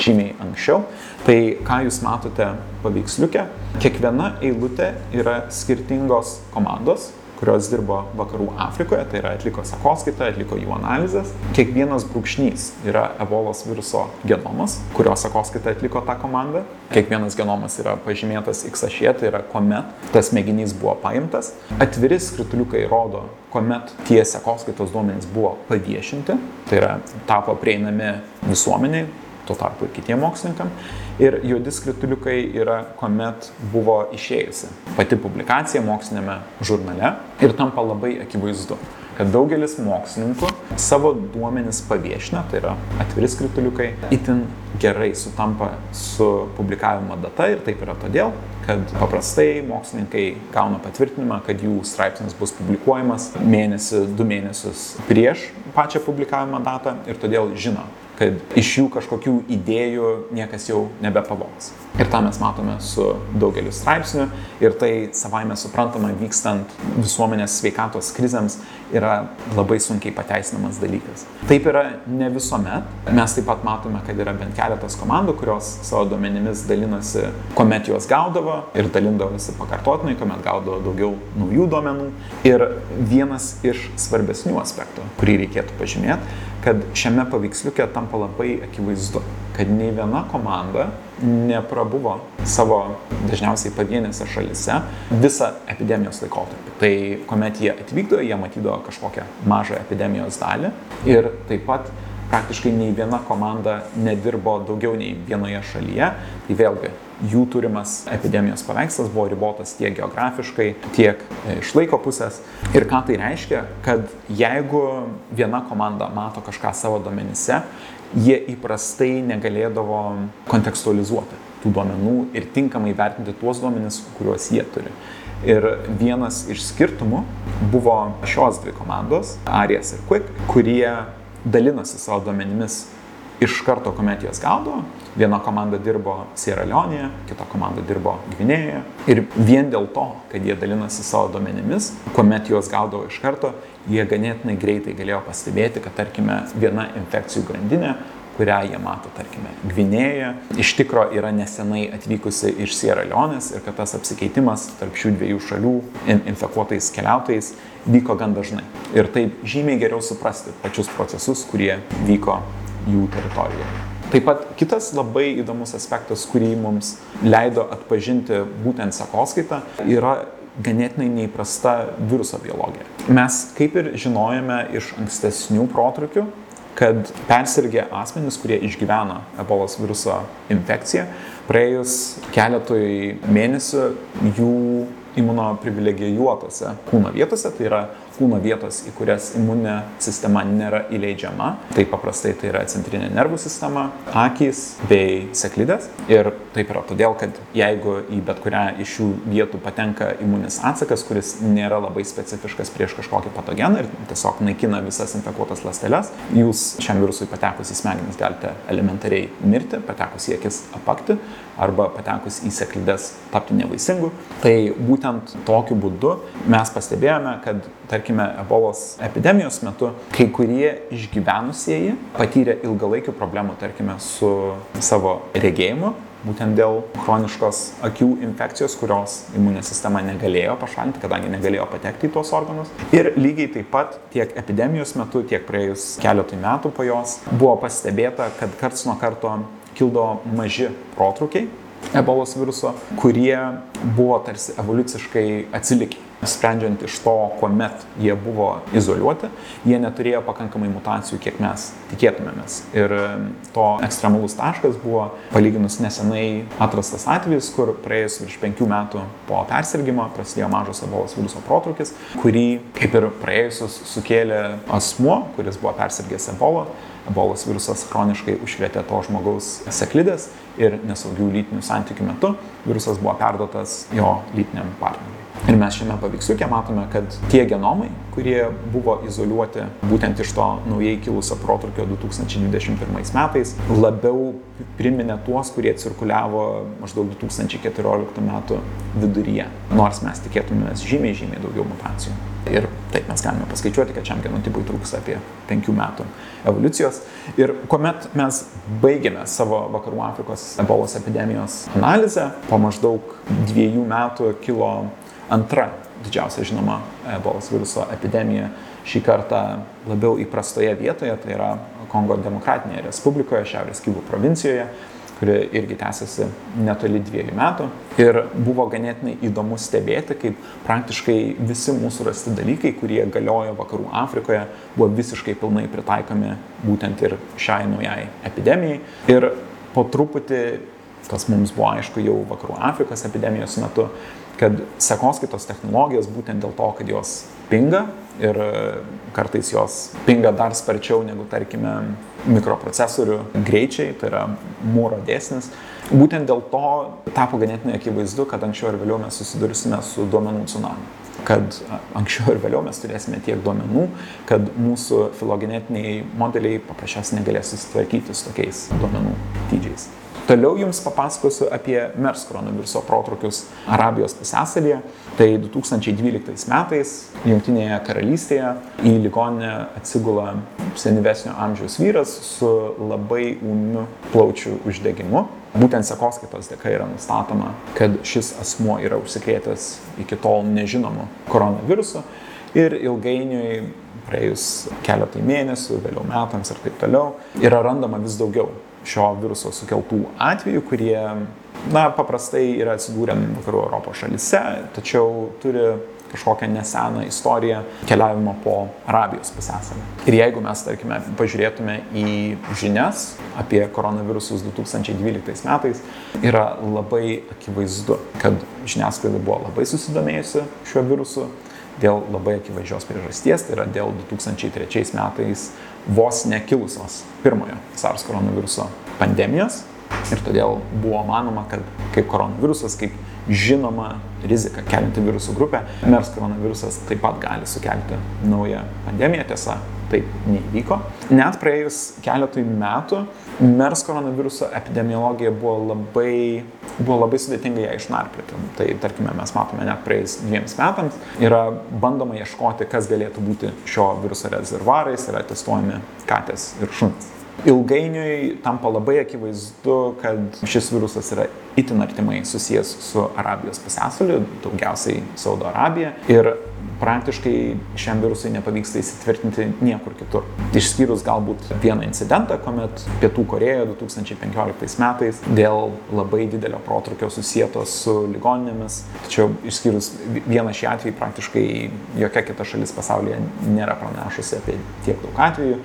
[SPEAKER 1] žymiai anksčiau. Tai ką jūs matote paveiksliuke, kiekviena eilutė yra skirtingos komandos, kurios dirbo vakarų Afrikoje, tai yra atliko sekoskaitą, atliko jų analizės. Kiekvienas brūkšnys yra ebolos viruso genomas, kurio sekoskaitą atliko ta komanda. Kiekvienas genomas yra pažymėtas X ašė, tai yra kuomet tas mėginys buvo paimtas. Atviri skrituliukai rodo, kuomet tie sekoskaitos duomenys buvo paviešinti, tai yra tapo prieinami visuomeniai, tuo tarpu ir kitiem mokslininkam. Ir juodi skrituliukai yra, kuomet buvo išėjusi pati publikacija mokslinėme žurnale ir tampa labai akivaizdu, kad daugelis mokslininkų savo duomenis paviešina, tai yra atviri skrituliukai, itin gerai sutampa su publikavimo data ir taip yra todėl, kad paprastai mokslininkai gauna patvirtinimą, kad jų straipsnis bus publikuojamas mėnesį, du mėnesius prieš pačią publikavimo datą ir todėl žino, kad iš jų kažkokių idėjų niekas jau nebepavogs. Ir tą mes matome su daugeliu straipsnių ir tai savaime suprantama vykstant visuomenės sveikatos krizėms yra labai sunkiai pateisinamas dalykas. Taip yra ne visuomet. Mes taip pat matome, kad yra bent keletas komandų, kurios savo duomenimis dalinosi, kuomet juos gaudavo ir dalindavosi pakartotinai, kuomet gaudavo daugiau naujų duomenų. Ir vienas iš svarbesnių aspektų, kurį reikėtų pažymėti, kad šiame paveiksliuke tampa labai akivaizdu, kad nei viena komanda neprabuvo savo dažniausiai pavienėse šalise visą epidemijos laikotarpį. Tai kuomet jie atvykdavo, jie matydavo kažkokią mažą epidemijos dalį ir taip pat praktiškai nei viena komanda nedirbo daugiau nei vienoje šalyje. Tai vėlgi jų turimas epidemijos paveikslas buvo ribotas tiek geografiškai, tiek e, iš laiko pusės. Ir ką tai reiškia, kad jeigu viena komanda mato kažką savo domenyse, jie įprastai negalėdavo kontekstualizuoti tų duomenų ir tinkamai vertinti tuos duomenis, kuriuos jie turi. Ir vienas iš skirtumų buvo šios dvi komandos, Arijas ir Quick, kurie dalinosi savo duomenimis iš karto, kuomet juos gaudavo. Viena komanda dirbo Sierra Leonėje, kita komanda dirbo Gvinėjoje. Ir vien dėl to, kad jie dalinosi savo duomenimis, kuomet juos gaudavo iš karto, jie ganėtinai greitai galėjo pastebėti, kad tarkime viena infekcijų grandinė kurią jie mato, tarkime, Gvinėje, iš tikro yra nesenai atvykusi iš Sierra Leonės ir kad tas apsikeitimas tarp šių dviejų šalių infekuotais keliautojais vyko gan dažnai. Ir taip žymiai geriau suprasti pačius procesus, kurie vyko jų teritorijoje. Taip pat kitas labai įdomus aspektas, kurį mums leido atpažinti būtent sekoskaitą, yra ganėtinai neįprasta viruso biologija. Mes kaip ir žinojame iš ankstesnių protrukių, kad persirgę asmenys, kurie išgyvena ebolos viruso infekciją, praėjus keletui mėnesių jų imunoprivilegijuotose kūno vietose, tai yra kūno vietos, į kurias imuninė sistema nėra įleidžiama. Tai paprastai tai yra centrinė nervų sistema, akys bei seklidės. Ir taip yra todėl, kad jeigu į bet kurią iš šių vietų patenka imuninis atsakas, kuris nėra labai specifiškas prieš kažkokį patogeną ir tiesiog naikina visas infekuotas ląsteles, jūs šiam virusui patekus į smegenis galite elementariai mirti, patekus į akis apakti arba patekus į seklides tapti nevaisingu. Tai būtent tokiu būdu mes pastebėjome, kad tarkime ebolos epidemijos metu kai kurie išgyvenusieji patyrė ilgalaikių problemų, tarkime, su savo regėjimu, būtent dėl chroniškos akių infekcijos, kurios imuninė sistema negalėjo pašalinti, kadangi negalėjo patekti į tuos organus. Ir lygiai taip pat tiek epidemijos metu, tiek praėjus keletui metų po jos buvo pastebėta, kad karts nuo karto kildo maži protrukiai ebolos viruso, kurie buvo tarsi evoliuciškai atsilikę. Sprendžiant iš to, kuomet jie buvo izoliuoti, jie neturėjo pakankamai mutacijų, kiek mes tikėtumėmės. Ir to ekstremalus taškas buvo palyginus nesenai atrastas atvejis, kur praėjus virš penkių metų po persirgymo prasidėjo mažas ebolos viruso protrukis, kurį, kaip ir praėjusius, sukėlė asmuo, kuris buvo persirgęs ebola ebolos virusas chroniškai užkrėtė to žmogaus seklidės ir nesaugių lytinių santykių metu virusas buvo perduotas jo lytiniam partneriui. Ir mes šiame paveiksliuke matome, kad tie genomai, kurie buvo izoliuoti būtent iš to naujai kilusio protrukio 2021 metais, labiau priminė tuos, kurie cirkuliavo maždaug 2014 metų viduryje, nors mes tikėtumėmės žymiai, žymiai daugiau mutacijų. Ir taip mes galime paskaičiuoti, kad šiam genotipui trūks apie penkių metų evoliucijos. Ir kuomet mes baigėme savo vakarų Afrikos ebolos epidemijos analizę, po maždaug dviejų metų kilo antra didžiausia žinoma ebolos viruso epidemija šį kartą labiau įprastoje vietoje, tai yra Kongo demokratinėje respublikoje, Šiaurės Kyvų provincijoje, kuri irgi tęsiasi netoli dviejų metų. Ir buvo ganėtinai įdomu stebėti, kaip praktiškai visi mūsų rasti dalykai, kurie galiojo vakarų Afrikoje, buvo visiškai pilnai pritaikomi būtent ir šiai naujai epidemijai. Ir po truputį, kas mums buvo aišku jau vakarų Afrikos epidemijos metu, kad sekoskaitos technologijos būtent dėl to, kad jos pinga ir e, kartais jos pinga dar sparčiau negu, tarkime, mikroprocesorių greičiai, tai yra mūro dėsnis. Būtent dėl to tapo ganėtinai akivaizdu, kad anksčiau ir vėliau mes susidursime su duomenų tsunami kad anksčiau ir vėliau mes turėsime tiek duomenų, kad mūsų filogenetiniai modeliai paprasčiausiai negalės susitvarkyti su tokiais duomenų dydžiais. Toliau jums papasakosiu apie MERS koronaviruso protrukius Arabijos pusėsalyje. Tai 2012 metais Junktinėje karalystėje į ligoninę atsigula senyvesnio amžiaus vyras su labai ūmiu plaučių uždegimu. Būtent sekoskaitos dėka yra nustatoma, kad šis asmuo yra užsikrėtęs iki tol nežinomu koronavirusu ir ilgainiui praėjus keletai mėnesių, vėliau metams ir taip toliau, yra randama vis daugiau šio viruso sukeltų atvejų, kurie, na, paprastai yra atsidūrę vakarų Europos šalise, tačiau turi kažkokią neseną istoriją keliavimo po Arabijos pusęsalį. Ir jeigu mes, tarkime, pažiūrėtume į žinias apie koronavirusus 2012 metais, yra labai akivaizdu, kad žiniasklaida buvo labai susidomėjusi šiuo virusu dėl labai akivaizdžios priežasties, tai yra dėl 2003 metais vos nekilusios pirmojo SARS koronaviruso pandemijos. Ir todėl buvo manoma, kad kaip koronavirusas, kaip žinoma rizika kelinti virusų grupė, MERS koronavirusas taip pat gali sukelti naują pandemiją. Tiesa, taip neįvyko. Net praėjus keletui metų MERS koronaviruso epidemiologija buvo labai, buvo labai sudėtinga ją išnarplioti. Tai tarkime, mes matome net praėjus dviems metams yra bandoma ieškoti, kas galėtų būti šio viruso rezervarais, yra testuojami katės ir šunis. Ilgainiui tampa labai akivaizdu, kad šis virusas yra itin artimai susijęs su Arabijos pusėsaliu, daugiausiai Saudo Arabija. Ir praktiškai šiam virusui nepavyksta įsitvirtinti niekur kitur. Išskyrus galbūt vieną incidentą, kuomet Pietų Korejoje 2015 metais dėl labai didelio protrukio susijęto su ligoninėmis, tačiau išskyrus vieną šį atvejį praktiškai jokia kita šalis pasaulyje nėra pranešusi apie tiek daug atvejų.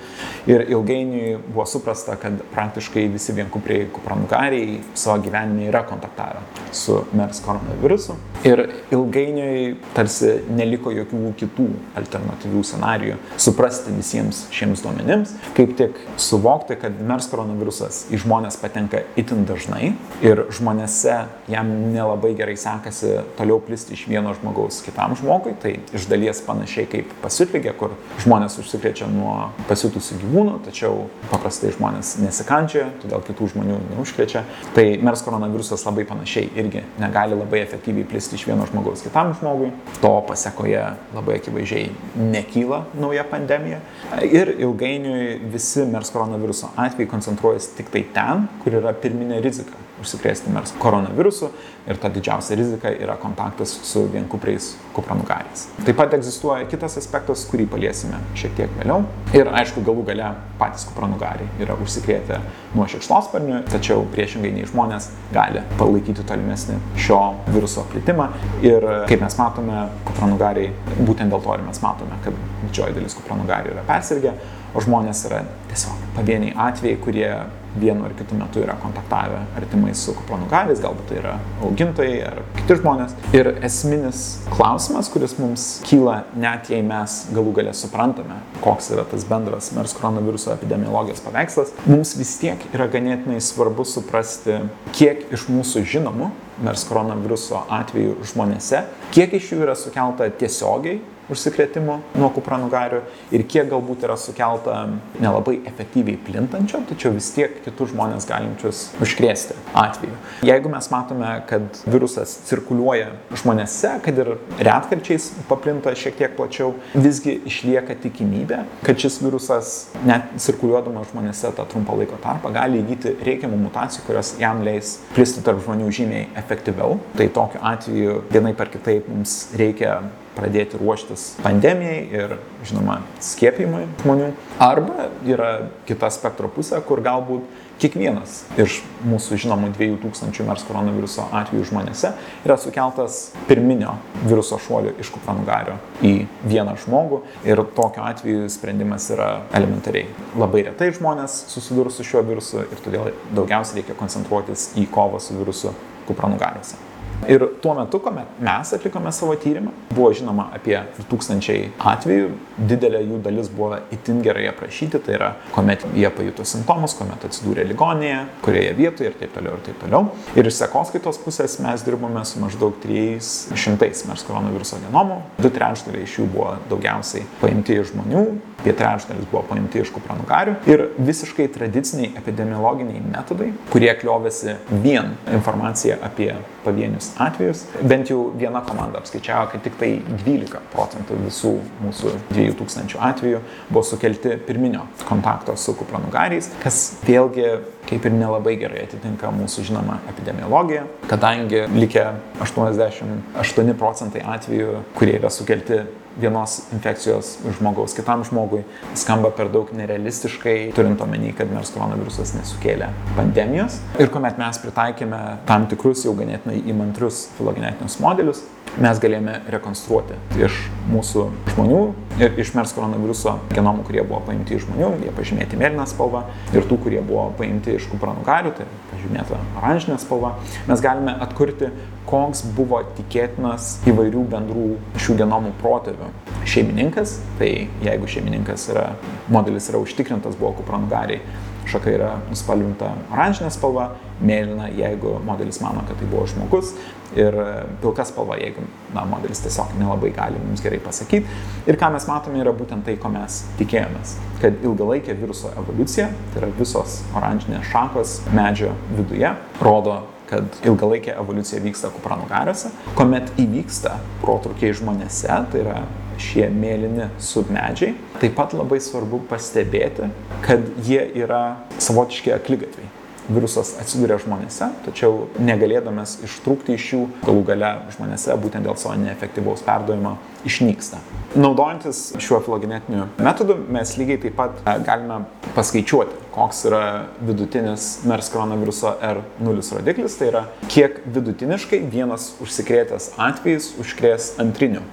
[SPEAKER 1] Ir ilgainiui buvo suprasta, kad praktiškai visi vienkupriai kupranugariai savo gyvenime yra kontaktavę su MERS koronavirusu. Ir ilgainiui tarsi neliko jokių kitų alternatyvių scenarijų suprasti visiems šiems duomenims, kaip tik suvokti, kad MERS koronavirusas į žmonės patenka itin dažnai ir žmonėse jam nelabai gerai sekasi toliau plisti iš vieno žmogaus kitam žmogui, tai iš dalies panašiai kaip pasiutlygė, kur žmonės užsikrečia nuo pasiutusių gyvūnų, tačiau paprastai žmonės nesikandžia, todėl kitų žmonių neužkrečia. Tai MERS koronavirusas labai panašiai irgi negali labai efektyviai plisti iš vieno žmogaus kitam žmogui. To pasiekoje labai akivaizdžiai nekyla nauja pandemija. Ir ilgainiui visi MERS koronaviruso atvejai koncentruojasi tik tai ten, kur yra pirminė rizika užsikrėsti MERS koronavirusu ir ta didžiausia rizika yra kontaktas su vienkupriais kupranugariais. Taip pat egzistuoja kitas aspektas, kurį paliesime šiek tiek vėliau. Ir aišku, galų gale patys kupranugariai yra užsikrėtę nuo šikšnosparnių, tačiau priešingai nei žmonės gali palaikyti tolimesnį šio viruso plitimą. Ir kaip mes matome, kupranugariai, būtent dėl to ir mes matome, kad didžioji dalis kupranugarių yra persirgę, o žmonės yra tiesiog pavieniai atvejai, kurie vienu ar kitu metu yra kontaktavę artimai su kupranugariais, galbūt tai yra augintojai ar kiti žmonės. Ir esminis klausimas, kuris mums kyla, net jei mes galų galę suprantame, koks yra tas bendras MERS koronaviruso epidemiologijos paveikslas, mums vis tiek yra ganėtinai svarbu suprasti, kiek iš mūsų žinomų MERS koronaviruso atvejų žmonėse, kiek iš jų yra sukelta tiesiogiai užsikrėtimų nuo kupranugarių ir kiek galbūt yra sukelta nelabai efektyviai plintančio, tačiau vis tiek kitus žmonės galinčius užkrėsti atveju. Jeigu mes matome, kad virusas cirkuliuoja žmonėse, kad ir retkarčiais paplinta šiek tiek plačiau, visgi išlieka tikimybė, kad šis virusas net cirkuliuodamas žmonėse tą trumpą laiko tarpą gali įgyti reikiamų mutacijų, kurios jam leis plisti tarp žmonių žymiai efektyviau. Tai tokiu atveju vienai par kitaip mums reikia pradėti ruoštis pandemijai ir, žinoma, skiepijimui žmonių. Arba yra kita spektro pusė, kur galbūt kiekvienas iš mūsų žinomų 2000 MERS koronaviruso atvejų žmonėse yra sukeltas pirminio viruso šuolio iš kupranugario į vieną žmogų ir tokiu atveju sprendimas yra elementariai. Labai retai žmonės susidurs su šiuo virusu ir todėl daugiausiai reikia koncentruotis į kovą su virusu kupranugariuose. Ir tuo metu, kuomet mes atlikome savo tyrimą, buvo žinoma apie tūkstančiai atvejų, didelė jų dalis buvo itin gerai aprašyti, tai yra, kuomet jie pajuto simptomus, kuomet atsidūrė ligonėje, kurioje vietoje ir taip toliau ir taip toliau. Ir iš sekoskaitos pusės mes dirbome su maždaug 300 MERS koronaviruso genomų, du trečdaliai iš jų buvo daugiausiai paimti iš žmonių, apie trečdalis buvo paimti iš kupranugarių ir visiškai tradiciniai epidemiologiniai metodai, kurie kliovėsi vien informaciją apie pavienius atvejus. Bent jau viena komanda apskaičiavo, kad tik tai 12 procentų visų mūsų 2000 atvejų buvo sukelti pirminio kontakto su kupranugariais, kas vėlgi kaip ir nelabai gerai atitinka mūsų žinoma epidemiologija, kadangi likę 88 procentai atvejų, kurie yra sukelti vienos infekcijos žmogaus kitam žmogui skamba per daug nerealistiškai, turint omeny, kad MERS koronavirusas nesukėlė pandemijos. Ir kuomet mes pritaikėme tam tikrus jau ganėtinai įmantrius filogenetinius modelius, mes galėjome rekonstruoti iš mūsų žmonių ir iš MERS koronaviruso genomų, kurie buvo paimti iš žmonių, jie pažymėti mėlyną spalvą, ir tų, kurie buvo paimti iš kupranugarių, tai pažymėta oranžinė spalva, mes galime atkurti koks buvo tikėtinas įvairių bendrų šių genomų protėvių šeimininkas, tai jeigu šeimininkas yra, modelis yra užtikrintas, buvo kupranugariai, šaka yra nuspalvinta oranžinė spalva, mėlyna, jeigu modelis mano, kad tai buvo žmogus, ir pilka spalva, jeigu na, modelis tiesiog nelabai gali mums gerai pasakyti. Ir ką mes matome yra būtent tai, ko mes tikėjomės. Kad ilgalaikė viruso evoliucija, tai yra visos oranžinės šakos medžio viduje, rodo kad ilgalaikė evoliucija vyksta kupranugariuose, kuomet įvyksta protrukiai žmonėse, tai yra šie mėlyni submedžiai. Taip pat labai svarbu pastebėti, kad jie yra savotiški aklygatviai. Virusas atsiduria žmonėse, tačiau negalėdamas ištrūkti iš jų, galų gale žmonėse būtent dėl savo neefektyvaus perdavimo išnyksta. Naudojantis šiuo filogenetiniu metodu, mes lygiai taip pat e, galime paskaičiuoti, koks yra vidutinis MERS koronaviruso R0 rodiklis, tai yra kiek vidutiniškai vienas užsikrėtęs atvejis užkrės antriniu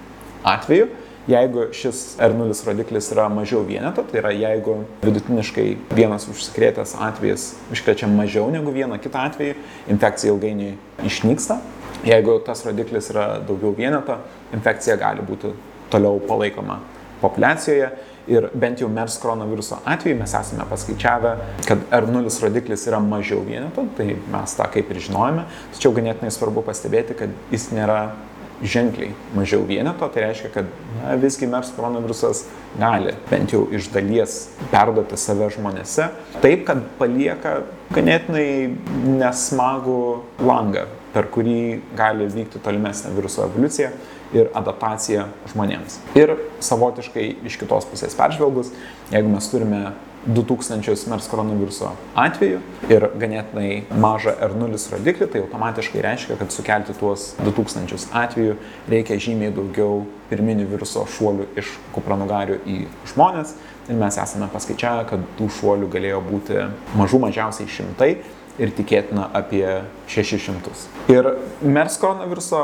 [SPEAKER 1] atveju Jeigu šis R0 rodiklis yra mažiau vieneto, tai yra jeigu vidutiniškai vienas užsikrėtęs atvejis užkrečia mažiau negu vieną kitą atvejį, infekcija ilgainiui išnyksta. Jeigu tas rodiklis yra daugiau vieneto, infekcija gali būti toliau palaikoma populiacijoje. Ir bent jau MERS koronaviruso atveju mes esame paskaičiavę, kad R0 rodiklis yra mažiau vieneto, tai mes tą kaip ir žinojame. Tačiau ganėtinai svarbu pastebėti, kad jis nėra ženkliai mažiau vieneto, tai reiškia, kad na, visgi MERS koronavirusas gali bent jau iš dalies perduoti save žmonėse, taip, kad palieka ganėtinai nesmagų langą, per kurį gali vykti tolimesnė viruso evoliucija ir adaptacija žmonėms. Ir savotiškai iš kitos pusės peržvelgus, jeigu mes turime 2000 MERS koronaviruso atvejų ir ganėtinai mažą R0 rodiklį, tai automatiškai reiškia, kad sukelti tuos 2000 atvejų reikia žymiai daugiau pirminių viruso šuolių iš kupranugarių į žmonės. Ir mes esame paskaičiavę, kad tų šuolių galėjo būti mažų mažiausiai šimtai ir tikėtina apie 600. Ir MERS koronaviruso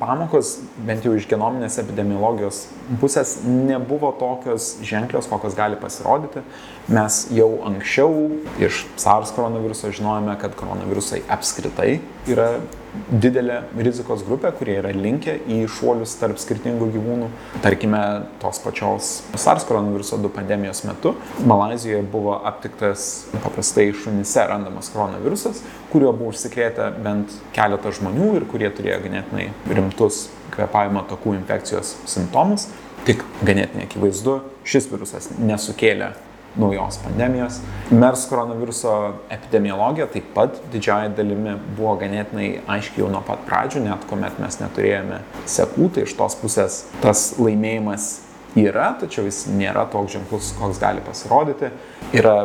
[SPEAKER 1] pamokos, bent jau iš genominės epidemiologijos pusės, nebuvo tokios ženklios, kokios gali pasirodyti. Mes jau anksčiau iš SARS koronaviruso žinojame, kad koronavirusai apskritai yra didelė rizikos grupė, kurie yra linkę į šuolius tarp skirtingų gyvūnų. Tarkime, tos pačios SARS koronaviruso 2 pandemijos metu Malazijoje buvo aptiktas paprastai šunise randamas koronavirusas, kuriuo buvo užsikrėtę bent keletą žmonių ir kurie turėjo ganėtinai rimtus kvepavimo takų infekcijos simptomus. Tik ganėtinai akivaizdu, šis virusas nesukėlė naujos pandemijos. MERS koronaviruso epidemiologija taip pat didžiąją dalimi buvo ganėtinai aiškiai jau nuo pat pradžių, net kuomet mes neturėjome sekų, tai iš tos pusės tas laimėjimas yra, tačiau jis nėra toks ženklus, koks gali pasirodyti. Yra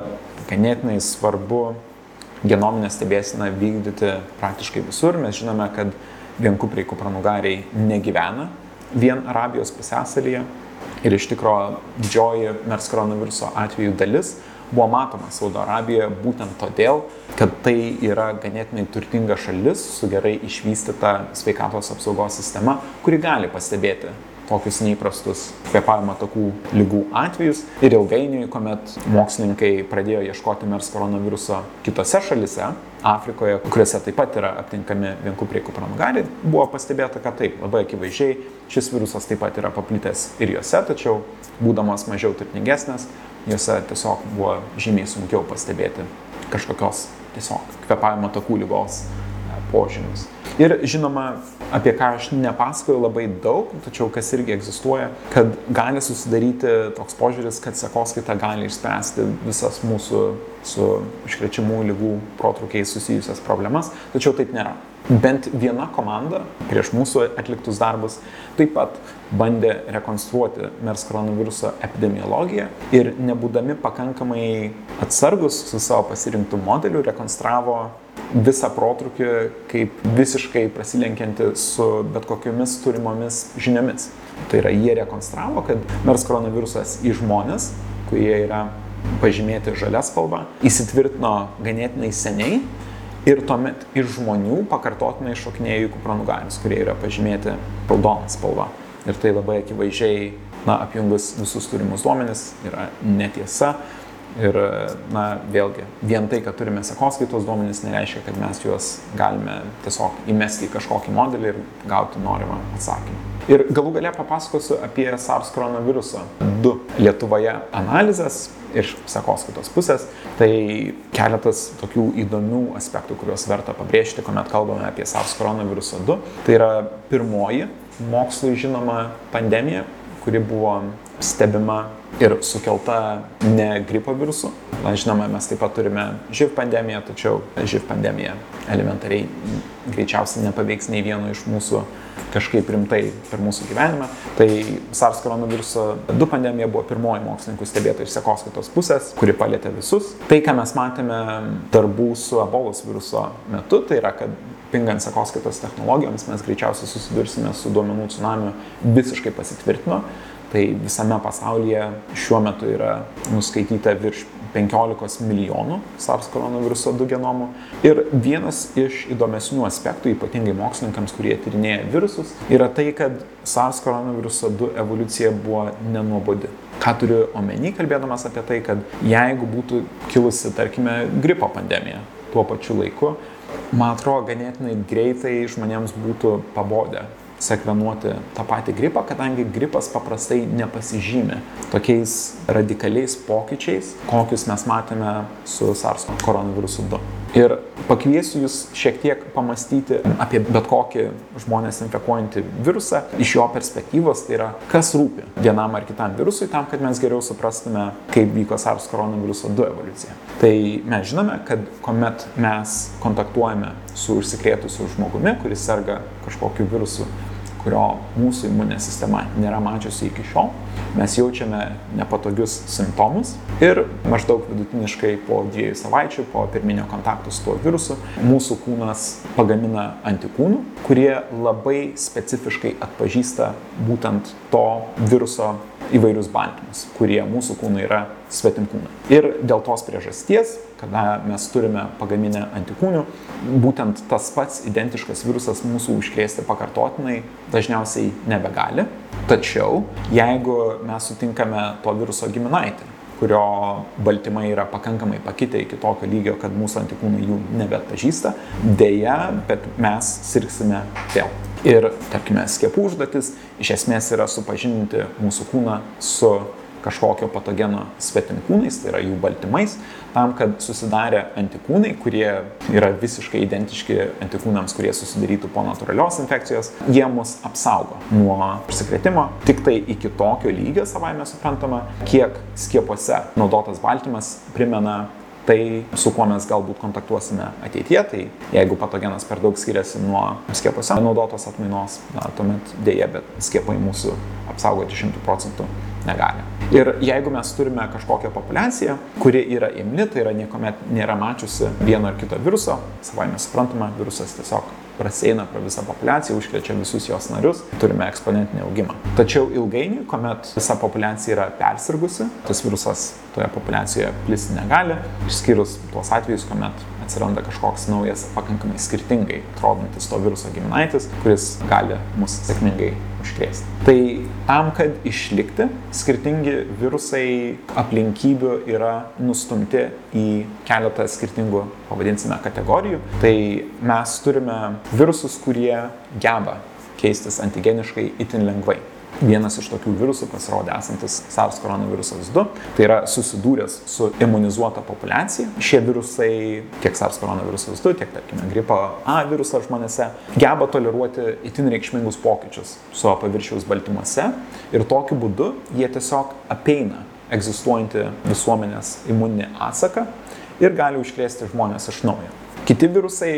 [SPEAKER 1] ganėtinai svarbu genominę stebėsiną vykdyti praktiškai visur. Mes žinome, kad vienkupriai kupranugariai negyvena vien Arabijos pusėsalyje Ir iš tikrųjų didžioji MERS koronaviruso atvejų dalis buvo matoma Saudo Arabijoje būtent todėl, kad tai yra ganėtinai turtinga šalis su gerai išvystyta sveikatos apsaugos sistema, kuri gali pastebėti tokius neįprastus kvepavimo takų lygų atvejus. Ir ilgainiui, kuomet mokslininkai pradėjo ieškoti MERS koronaviruso kitose šalise, Afrikoje, kuriuose taip pat yra aptinkami vienkupriai kupranugariai, buvo pastebėta, kad taip, labai akivaizdžiai šis virusas taip pat yra paplitęs ir juose, tačiau būdamas mažiau turtingesnės, juose tiesiog buvo žymiai sunkiau pastebėti kažkokios tiesiog kvepavimo takų lygos požymius. Ir žinoma, apie ką aš nepasakoju labai daug, tačiau kas irgi egzistuoja, kad gali susidaryti toks požiūris, kad sekoskaita gali išspręsti visas mūsų su iškrečiamų lygų protrukiais susijusias problemas, tačiau taip nėra. Bent viena komanda prieš mūsų atliktus darbus taip pat bandė rekonstruoti MERS koronaviruso epidemiologiją ir nebūdami pakankamai atsargus su savo pasirinktų modeliu rekonstravo visą protrukį kaip visiškai prasilenkianti su bet kokiomis turimomis žiniomis. Tai yra, jie rekonstravo, kad MERS koronavirusas į žmonės, kurie yra pažymėti žalia spalva, įsitvirtino ganėtinai seniai ir tuomet iš žmonių pakartotinai šoknėjo į kupranugarius, kurie yra pažymėti raudona spalva. Ir tai labai akivaizdžiai, na, apjungus visus turimus duomenis, yra netiesa. Ir, na, vėlgi, vien tai, kad turime sekoskaitos duomenys, nereiškia, kad mes juos galime tiesiog įmesti į kažkokį modelį ir gauti norimą atsakymą. Ir galų galę papasakosiu apie SARS koronaviruso 2 Lietuvoje analizės iš sekoskaitos pusės. Tai keletas tokių įdomių aspektų, kuriuos verta pabrėžti, kuomet kalbame apie SARS koronaviruso 2. Tai yra pirmoji mokslui žinoma pandemija, kuri buvo stebima ir sukelta ne gripo virusu. Na, žinoma, mes taip pat turime živ pandemiją, tačiau živ pandemija elementariai greičiausiai nepaveiks nei vieno iš mūsų kažkaip rimtai per mūsų gyvenimą. Tai SARS koronaviruso 2 pandemija buvo pirmoji mokslininkų stebėtojų iš sekoskaitos pusės, kuri palėtė visus. Tai, ką mes matėme darbų su ebolos viruso metu, tai yra, kad pingant sekoskaitos technologijoms mes greičiausiai susidursime su duomenų tsunamiu visiškai pasitvirtino tai visame pasaulyje šiuo metu yra nuskaityta virš 15 milijonų SARS koronaviruso 2 genomų. Ir vienas iš įdomesnių aspektų, ypatingai mokslininkams, kurie tyrinėja virusus, yra tai, kad SARS koronaviruso 2 evoliucija buvo nenuobodi. Ką turiu omeny, kalbėdamas apie tai, kad jeigu būtų kilusi, tarkime, gripo pandemija tuo pačiu laiku, man atrodo, ganėtinai greitai žmonėms būtų pabodę sekvenuoti tą patį gripą, kadangi gripas paprastai nepasižymė tokiais radikaliais pokyčiais, kokius mes matėme su SARS koronavirusu 2. Ir pakviesiu jūs šiek tiek pamastyti apie bet kokį žmonės infekuojantį virusą iš jo perspektyvos, tai yra kas rūpi vienam ar kitam virusui, tam, kad mes geriau suprastume, kaip vyko SARS koronaviruso 2 evoliucija. Tai mes žinome, kad kuomet mes kontaktuojame su užsikrėtusiu žmogumi, kuris serga kažkokiu virusu, kurio mūsų imuninė sistema nėra mačiusi iki šiol. Mes jaučiame nepatogius simptomus ir maždaug vidutiniškai po dviejų savaičių po pirminio kontakto su tuo virusu mūsų kūnas pagamina antikūnų, kurie labai specifiškai atpažįsta būtent to viruso įvairius baltymus, kurie mūsų kūnui yra svetimkūnai. Ir dėl tos priežasties, kada mes turime pagaminę antikūnių, būtent tas pats identiškas virusas mūsų užkrėsti pakartotinai dažniausiai nebegali. Tačiau jeigu mes sutinkame to viruso giminaitį, kurio baltymai yra pakankamai pakitę iki tokio lygio, kad mūsų antikūnai jų nebetpažįsta, dėja, bet mes sirgsime vėl. Ir, tarkime, skiepų užduotis iš esmės yra supažindinti mūsų kūną su kažkokio patogeno svetimkūnais, tai yra jų baltymais, tam, kad susidarę antikūnai, kurie yra visiškai identiški antikūnams, kurie susidarytų po natūralios infekcijos, jie mus apsaugo nuo užsikrėtimo. Tik tai iki tokio lygio, savaime suprantama, kiek skiepuose naudotas baltymas primena tai, su kuo mes galbūt kontaktuosime ateityje. Tai jeigu patogenas per daug skiriasi nuo skiepuose naudotos atmainos, na, tuomet dėje, bet skiepai mūsų apsaugoti 100 procentų negali. Ir jeigu mes turime kažkokią populiaciją, kuri yra imli, tai yra niekuomet nėra mačiusi vieno ar kito viruso, savai mes suprantame, virusas tiesiog praseina pro visą populiaciją, užkrečia visus jos narius, turime eksponentinį augimą. Tačiau ilgainiui, kuomet visa populiacija yra persirgusi, tas virusas toje populiacijoje plisti negali, išskyrus tuos atvejus, kuomet atsiranda kažkoks naujas, pakankamai skirtingai atrodantis to viruso giminaitis, kuris gali mus sėkmingai užkrėsti. Tai tam, kad išlikti, skirtingi virusai aplinkybių yra nustumti į keletą skirtingų, pavadinsime, kategorijų. Tai mes turime virusus, kurie geba keistis antigeniškai itin lengvai. Vienas iš tokių virusų pasirodė esantis SARS koronavirusas 2, tai yra susidūręs su imunizuota populiacija. Šie virusai, tiek SARS koronavirusas 2, tiek, tarkime, gripo A virusas žmonėse, geba toleruoti itin reikšmingus pokyčius savo paviršiaus baltymuose ir tokiu būdu jie tiesiog apeina egzistuojantį visuomenės imuninį atsaką ir gali užkrėsti žmonės iš naujo. Kiti virusai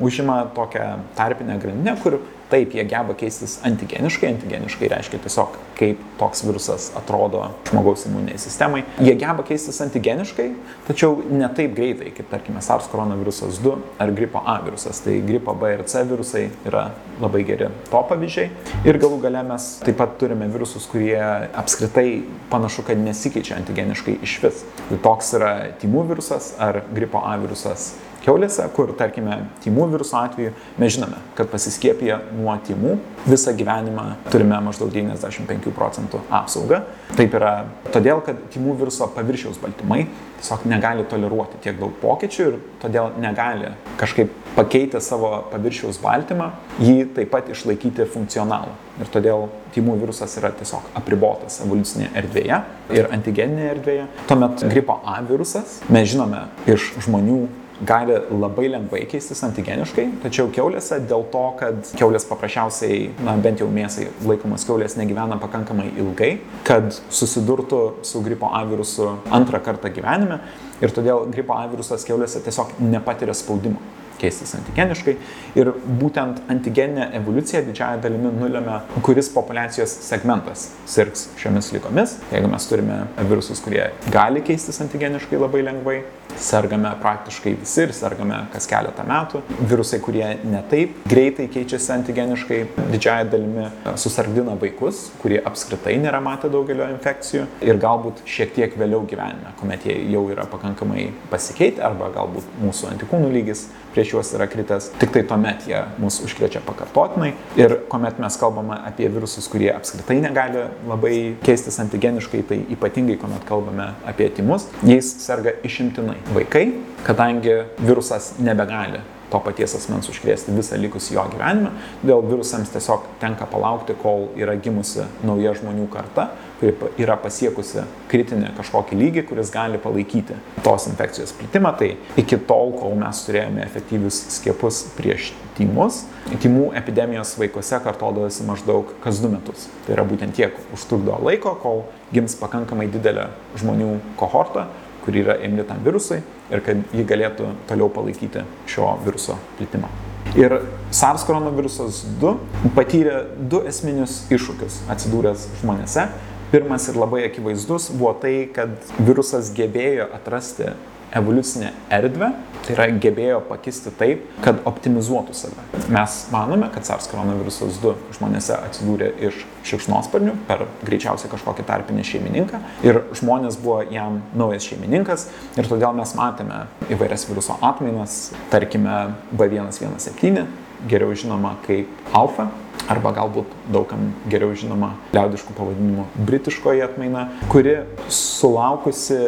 [SPEAKER 1] užima tokią tarpinę grandinę, kur Taip, jie geba keistis antigeniškai. Antigeniškai reiškia tiesiog, kaip toks virusas atrodo žmogaus imuniniai sistemai. Jie geba keistis antigeniškai, tačiau ne taip greitai, kaip tarkime SARS koronavirusas 2 ar gripo A virusas. Tai gripo B ir C virusai yra labai geri to pavyzdžiai. Ir galų gale mes taip pat turime virusus, kurie apskritai panašu, kad nesikeičia antigeniškai iš vis. Tai toks yra timų virusas ar gripo A virusas keulėse, kur, tarkime, tymų viruso atveju mes žinome, kad pasiskiepiję nuo tymų visą gyvenimą turime maždaug 95 procentų apsaugą. Taip yra todėl, kad tymų viruso paviršiaus baltymai tiesiog negali toleruoti tiek daug pokyčių ir todėl negali kažkaip pakeitę savo paviršiaus baltymą jį taip pat išlaikyti funkcionalų. Ir todėl tymų virusas yra tiesiog apribotas evoliucinėje erdvėje ir antigeninėje erdvėje. Tuomet gripo A virusas, mes žinome iš žmonių gali labai lengvai keistis antigeniškai, tačiau keulėse dėl to, kad keulės paprasčiausiai, na bent jau mėsai laikomas keulės negyvena pakankamai ilgai, kad susidurtų su gripo A virusu antrą kartą gyvenime ir todėl gripo A virusas keulėse tiesiog nepatiria spaudimo keistis antigeniškai. Ir būtent antigeninė evoliucija didžiąją dalimi nulėmė, kuris populacijos segmentas sirgs šiomis lygomis. Jeigu mes turime virusus, kurie gali keistis antigeniškai labai lengvai, sergame praktiškai visi ir sergame kas keletą metų. Virusai, kurie netaip greitai keičiasi antigeniškai, didžiąją dalimi susargdina vaikus, kurie apskritai nėra matę daugelio infekcijų ir galbūt šiek tiek vėliau gyvenime, kuomet jie jau yra pakankamai pasikeitę arba galbūt mūsų antikūnų lygis prieš juos yra kritęs, tik tai tuomet jie mus užkrečia pakartotinai. Ir kuomet mes kalbame apie virusus, kurie apskritai negali labai keistis antigeniškai, tai ypatingai kuomet kalbame apie timus, jais serga išimtinai vaikai, kadangi virusas nebegali to paties asmens užkrėsti visą likusį jo gyvenimą, todėl virusams tiesiog tenka palaukti, kol yra gimusi nauja žmonių karta, kuri yra pasiekusi kritinį kažkokį lygį, kuris gali palaikyti tos infekcijos plitimą. Tai iki tol, kol mes turėjome efektyvius skiepus prieš tymus, tymų epidemijos vaikuose kartodavosi maždaug kas du metus. Tai yra būtent tiek užtrukdo laiko, kol gims pakankamai didelė žmonių kohorta, kuri yra imli tam virusui ir kad ji galėtų toliau palaikyti šio viruso plitimą. Ir SARS koronavirusas 2 patyrė du esminius iššūkius atsidūręs žmonėse. Pirmas ir labai akivaizdus buvo tai, kad virusas gebėjo atrasti evoliucinę erdvę, tai yra gebėjo pakisti taip, kad optimizuotų save. Mes manome, kad SARS koronavirusas 2 žmonėse atsidūrė iš šikšnosparnių per greičiausiai kažkokį tarpinį šeimininką ir žmonės buvo jam naujas šeimininkas ir todėl mes matėme įvairias viruso atmainas, tarkime B117, geriau žinoma kaip alfa, arba galbūt daugam geriau žinoma liaudiškų pavadinimų britiškoji atmaina, kuri sulaukusi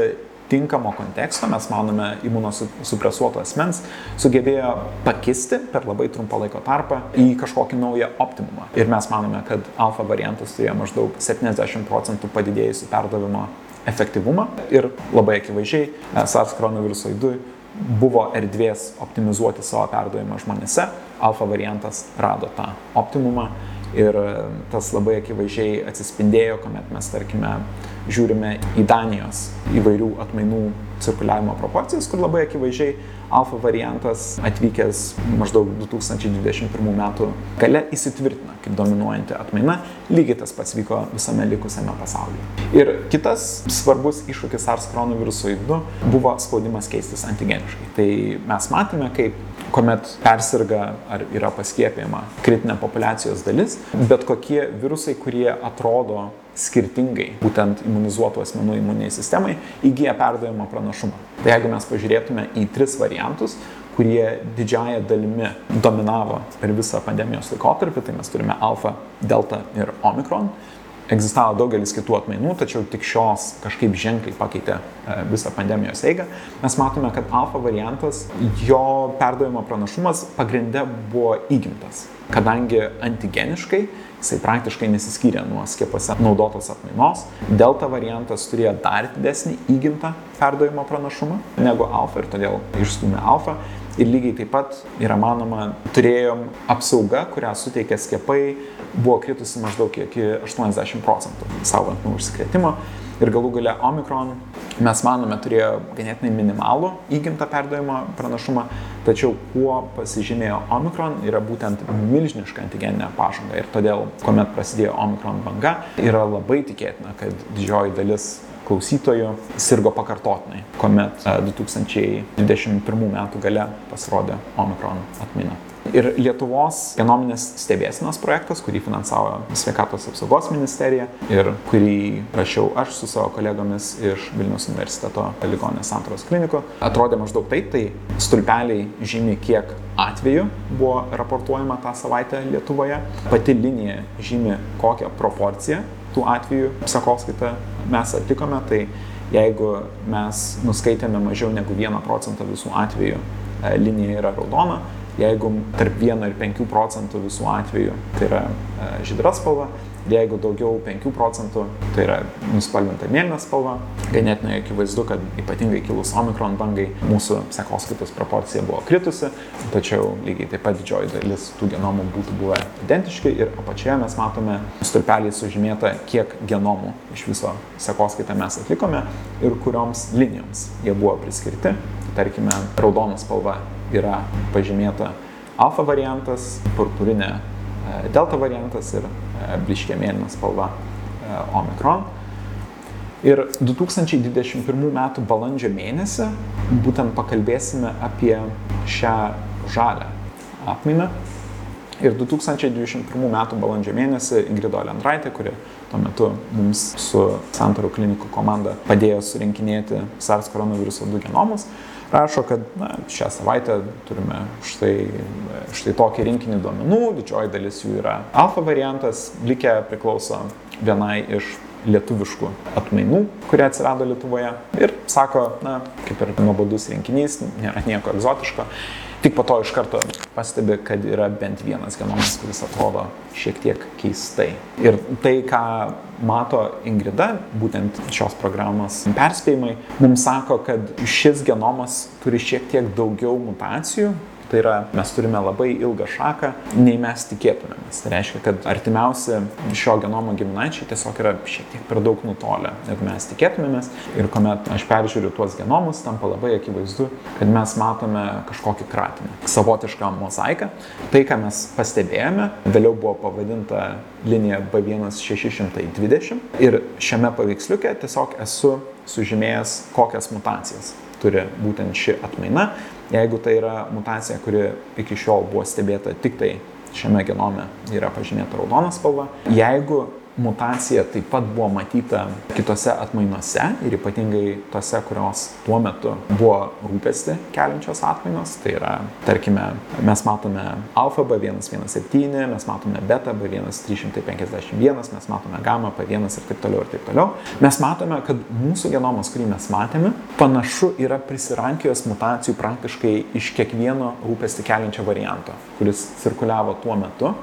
[SPEAKER 1] tinkamo konteksto, mes manome, imunosupresuoto asmens sugebėjo pakisti per labai trumpą laiko tarpą į kažkokį naują optimumą. Ir mes manome, kad alfa variantas turėjo maždaug 70 procentų padidėjusių perdavimo efektyvumą. Ir labai akivaizdžiai SARS koronavirusui 2 buvo erdvės optimizuoti savo perdavimą žmonėse, alfa variantas rado tą optimumą. Ir tas labai akivaizdžiai atsispindėjo, kuomet mes, tarkime, žiūrime į Danijos įvairių atmainų cirkuliavimo proporcijas, kur labai akivaizdžiai alfa variantas atvykęs maždaug 2021 metų gale įsitvirtina kaip dominuojanti atmaina, lygiai tas pats vyko visame likusiame pasaulyje. Ir kitas svarbus iššūkis SARS koronavirusui 2 buvo spaudimas keistis antigeniškai. Tai mes matėme, kaip kuomet persirga ar yra paskiepėjama kritinė populacijos dalis, bet kokie virusai, kurie atrodo skirtingai būtent imunizuotų asmenų imuniniai sistemai įgyja perdavimo pranašumą. Tai jeigu mes pažiūrėtume į tris variantus, kurie didžiaja dalimi dominavo per visą pandemijos laikotarpį, tai mes turime alfa, delta ir omikron. Egzistavo daugelis kitų atmainų, tačiau tik šios kažkaip ženkliai pakeitė e, visą pandemijos eigą. Mes matome, kad alfa variantas, jo perdavimo pranašumas pagrinde buvo įgimtas, kadangi antigeniškai jisai praktiškai nesiskyrė nuo skiepuose naudotos atmainos. Delta variantas turėjo dar didesnį įgimtą perdavimo pranašumą negu alfa ir todėl išstumė alfa. Ir lygiai taip pat yra manoma, turėjom apsaugą, kurią suteikė skiepai, buvo kritusi maždaug iki 80 procentų saugant nuo užsikrėtimo. Ir galų gale Omikron, mes manome, turėjo ganėtinai minimalų įgimtą perdavimo pranašumą, tačiau kuo pasižymėjo Omikron yra būtent milžiniška antigeninė pažanga. Ir todėl, kuomet prasidėjo Omikron banga, yra labai tikėtina, kad didžioji dalis klausytojų sirgo pakartotinai, kuomet 2021 m. gale pasirodė Omikron atmaina. Ir Lietuvos genominės stebėsinos projektas, kurį finansavo Sveikatos apsaugos ministerija ir kurį rašiau aš su savo kolegomis iš Vilnius universiteto ligonės santaros klinikų, atrodė maždaug taip, tai stulpeliai žymi, kiek atvejų buvo raportuojama tą savaitę Lietuvoje, pati linija žymi kokią proporciją tų atvejų sekoskaitą mes atlikome, tai jeigu mes nuskaitėme mažiau negu 1 procentą visų atvejų, e, linija yra raudona, jeigu tarp 1 ir 5 procentų visų atvejų tai yra e, žydra spalva, Jeigu daugiau 5 procentų, tai yra nuspalvinta mėlyna spalva, ganėtinai akivaizdu, kad ypatingai kilus omikron bangai mūsų sekoskaitos proporcija buvo kritusi, tačiau lygiai taip pat didžioji dalis tų genomų būtų buvę identiški ir apačioje mes matome stulpelį sužymėta, kiek genomų iš viso sekoskaitą mes atlikome ir kurioms linijoms jie buvo priskirti. Tarkime, raudona spalva yra pažymėta alfa variantas, purpurinė e, delta variantas ir e, bliškė mėlyna spalva e, omikron. Ir 2021 m. balandžio mėnesį būtent pakalbėsime apie šią žalę atmainą. Ir 2021 m. balandžio mėnesį Ingrida Olendraitė, kuri tuo metu mums su Santarų klinikų komanda padėjo surinkinėti SARS koronaviruso 2 genomus, rašo, kad na, šią savaitę turime štai, štai tokį rinkinį duomenų, didžioji dalis jų yra alfa variantas, likę priklauso vienai iš lietuviškų atmainų, kurie atsirado Lietuvoje. Ir sako, na, kaip ir nuobodus rinkinys, nėra nieko egzotiško. Tik po to iš karto pastebi, kad yra bent vienas genomas, kuris atrodo šiek tiek keistai. Ir tai, ką mato Ingrida, būtent šios programos perspėjimai, mums sako, kad šis genomas turi šiek tiek daugiau mutacijų, Tai yra, mes turime labai ilgą šaką, nei mes tikėtumėmės. Tai reiškia, kad artimiausi šio genomo giminaičiai tiesiog yra šiek tiek per daug nutolę, negu mes tikėtumėmės. Ir kuomet aš peržiūriu tuos genomus, tampa labai akivaizdu, kad mes matome kažkokį kratinį, savotišką mozaiką. Tai, ką mes pastebėjome, vėliau buvo pavadinta linija B1620. Ir šiame paveiksliuke tiesiog esu sužymėjęs, kokias mutacijas turi būtent ši atmaina Jeigu tai yra mutacija, kuri iki šiol buvo stebėta tik tai šiame genome, yra pažymėta raudona spalva. Jeigu mutacija taip pat buvo matyta kitose atmainuose ir ypatingai tose, kurios tuo metu buvo rūpesti keliančios atmainos. Tai yra, tarkime, mes matome alfa B117, mes matome beta B1351, mes matome gamma P1 ir taip toliau ir taip toliau. Mes matome, kad mūsų genomas, kurį mes matėme, panašu yra prisirankijos mutacijų praktiškai iš kiekvieno rūpesti keliančio varianto, kuris cirkuliavo tuo metu.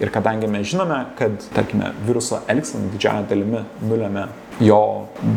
[SPEAKER 1] Ir kadangi mes žinome, kad, tarkime, viruso elgsena didžiąją dalimi nulėmė jo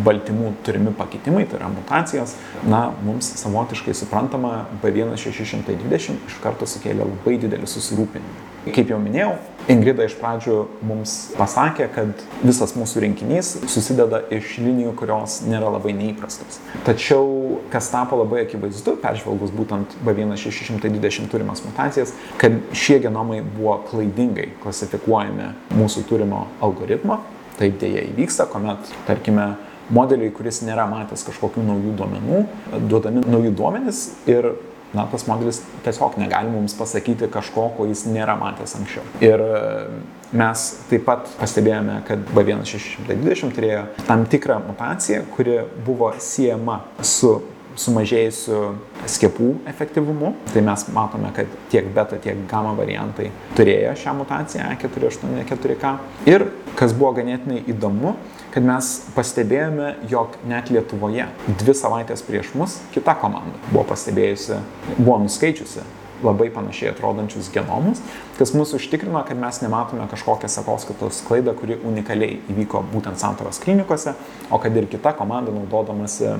[SPEAKER 1] baltymų turimi pakitimai, tai yra mutacijos, na, mums savotiškai suprantama, B1620 iš karto sukėlė labai didelį susirūpinimą. Kaip jau minėjau, Ingrida iš pradžių mums pasakė, kad visas mūsų rinkinys susideda iš linijų, kurios nėra labai neįprastos. Tačiau, kas tapo labai akivaizdu, peržvelgus būtent B1620 turimas mutacijas, kad šie genomai buvo klaidingai klasifikuojami mūsų turimo algoritmo. Taip dėja įvyksta, kuomet, tarkime, modeliai, kuris nėra matęs kažkokių naujų duomenų, duodami nauji duomenys ir na, tas modelis tiesiog negali mums pasakyti kažko, ko jis nėra matęs anksčiau. Ir e, mes taip pat pastebėjome, kad B1620 turėjo tam tikrą mutaciją, kuri buvo siejama su sumažėjusiu skiepų efektyvumu. Tai mes matome, kad tiek beta, tiek gamma variantai turėjo šią mutaciją E484K. Ir kas buvo ganėtinai įdomu, kad mes pastebėjome, jog net Lietuvoje dvi savaitės prieš mus kita komanda buvo pastebėjusi, buvo nuskaičiusi labai panašiai atrodančius genomus, kas mus užtikrino, kad mes nematome kažkokią sekoskaitos klaidą, kuri unikaliai įvyko būtent santaros klinikose, o kad ir kita komanda, naudodamasi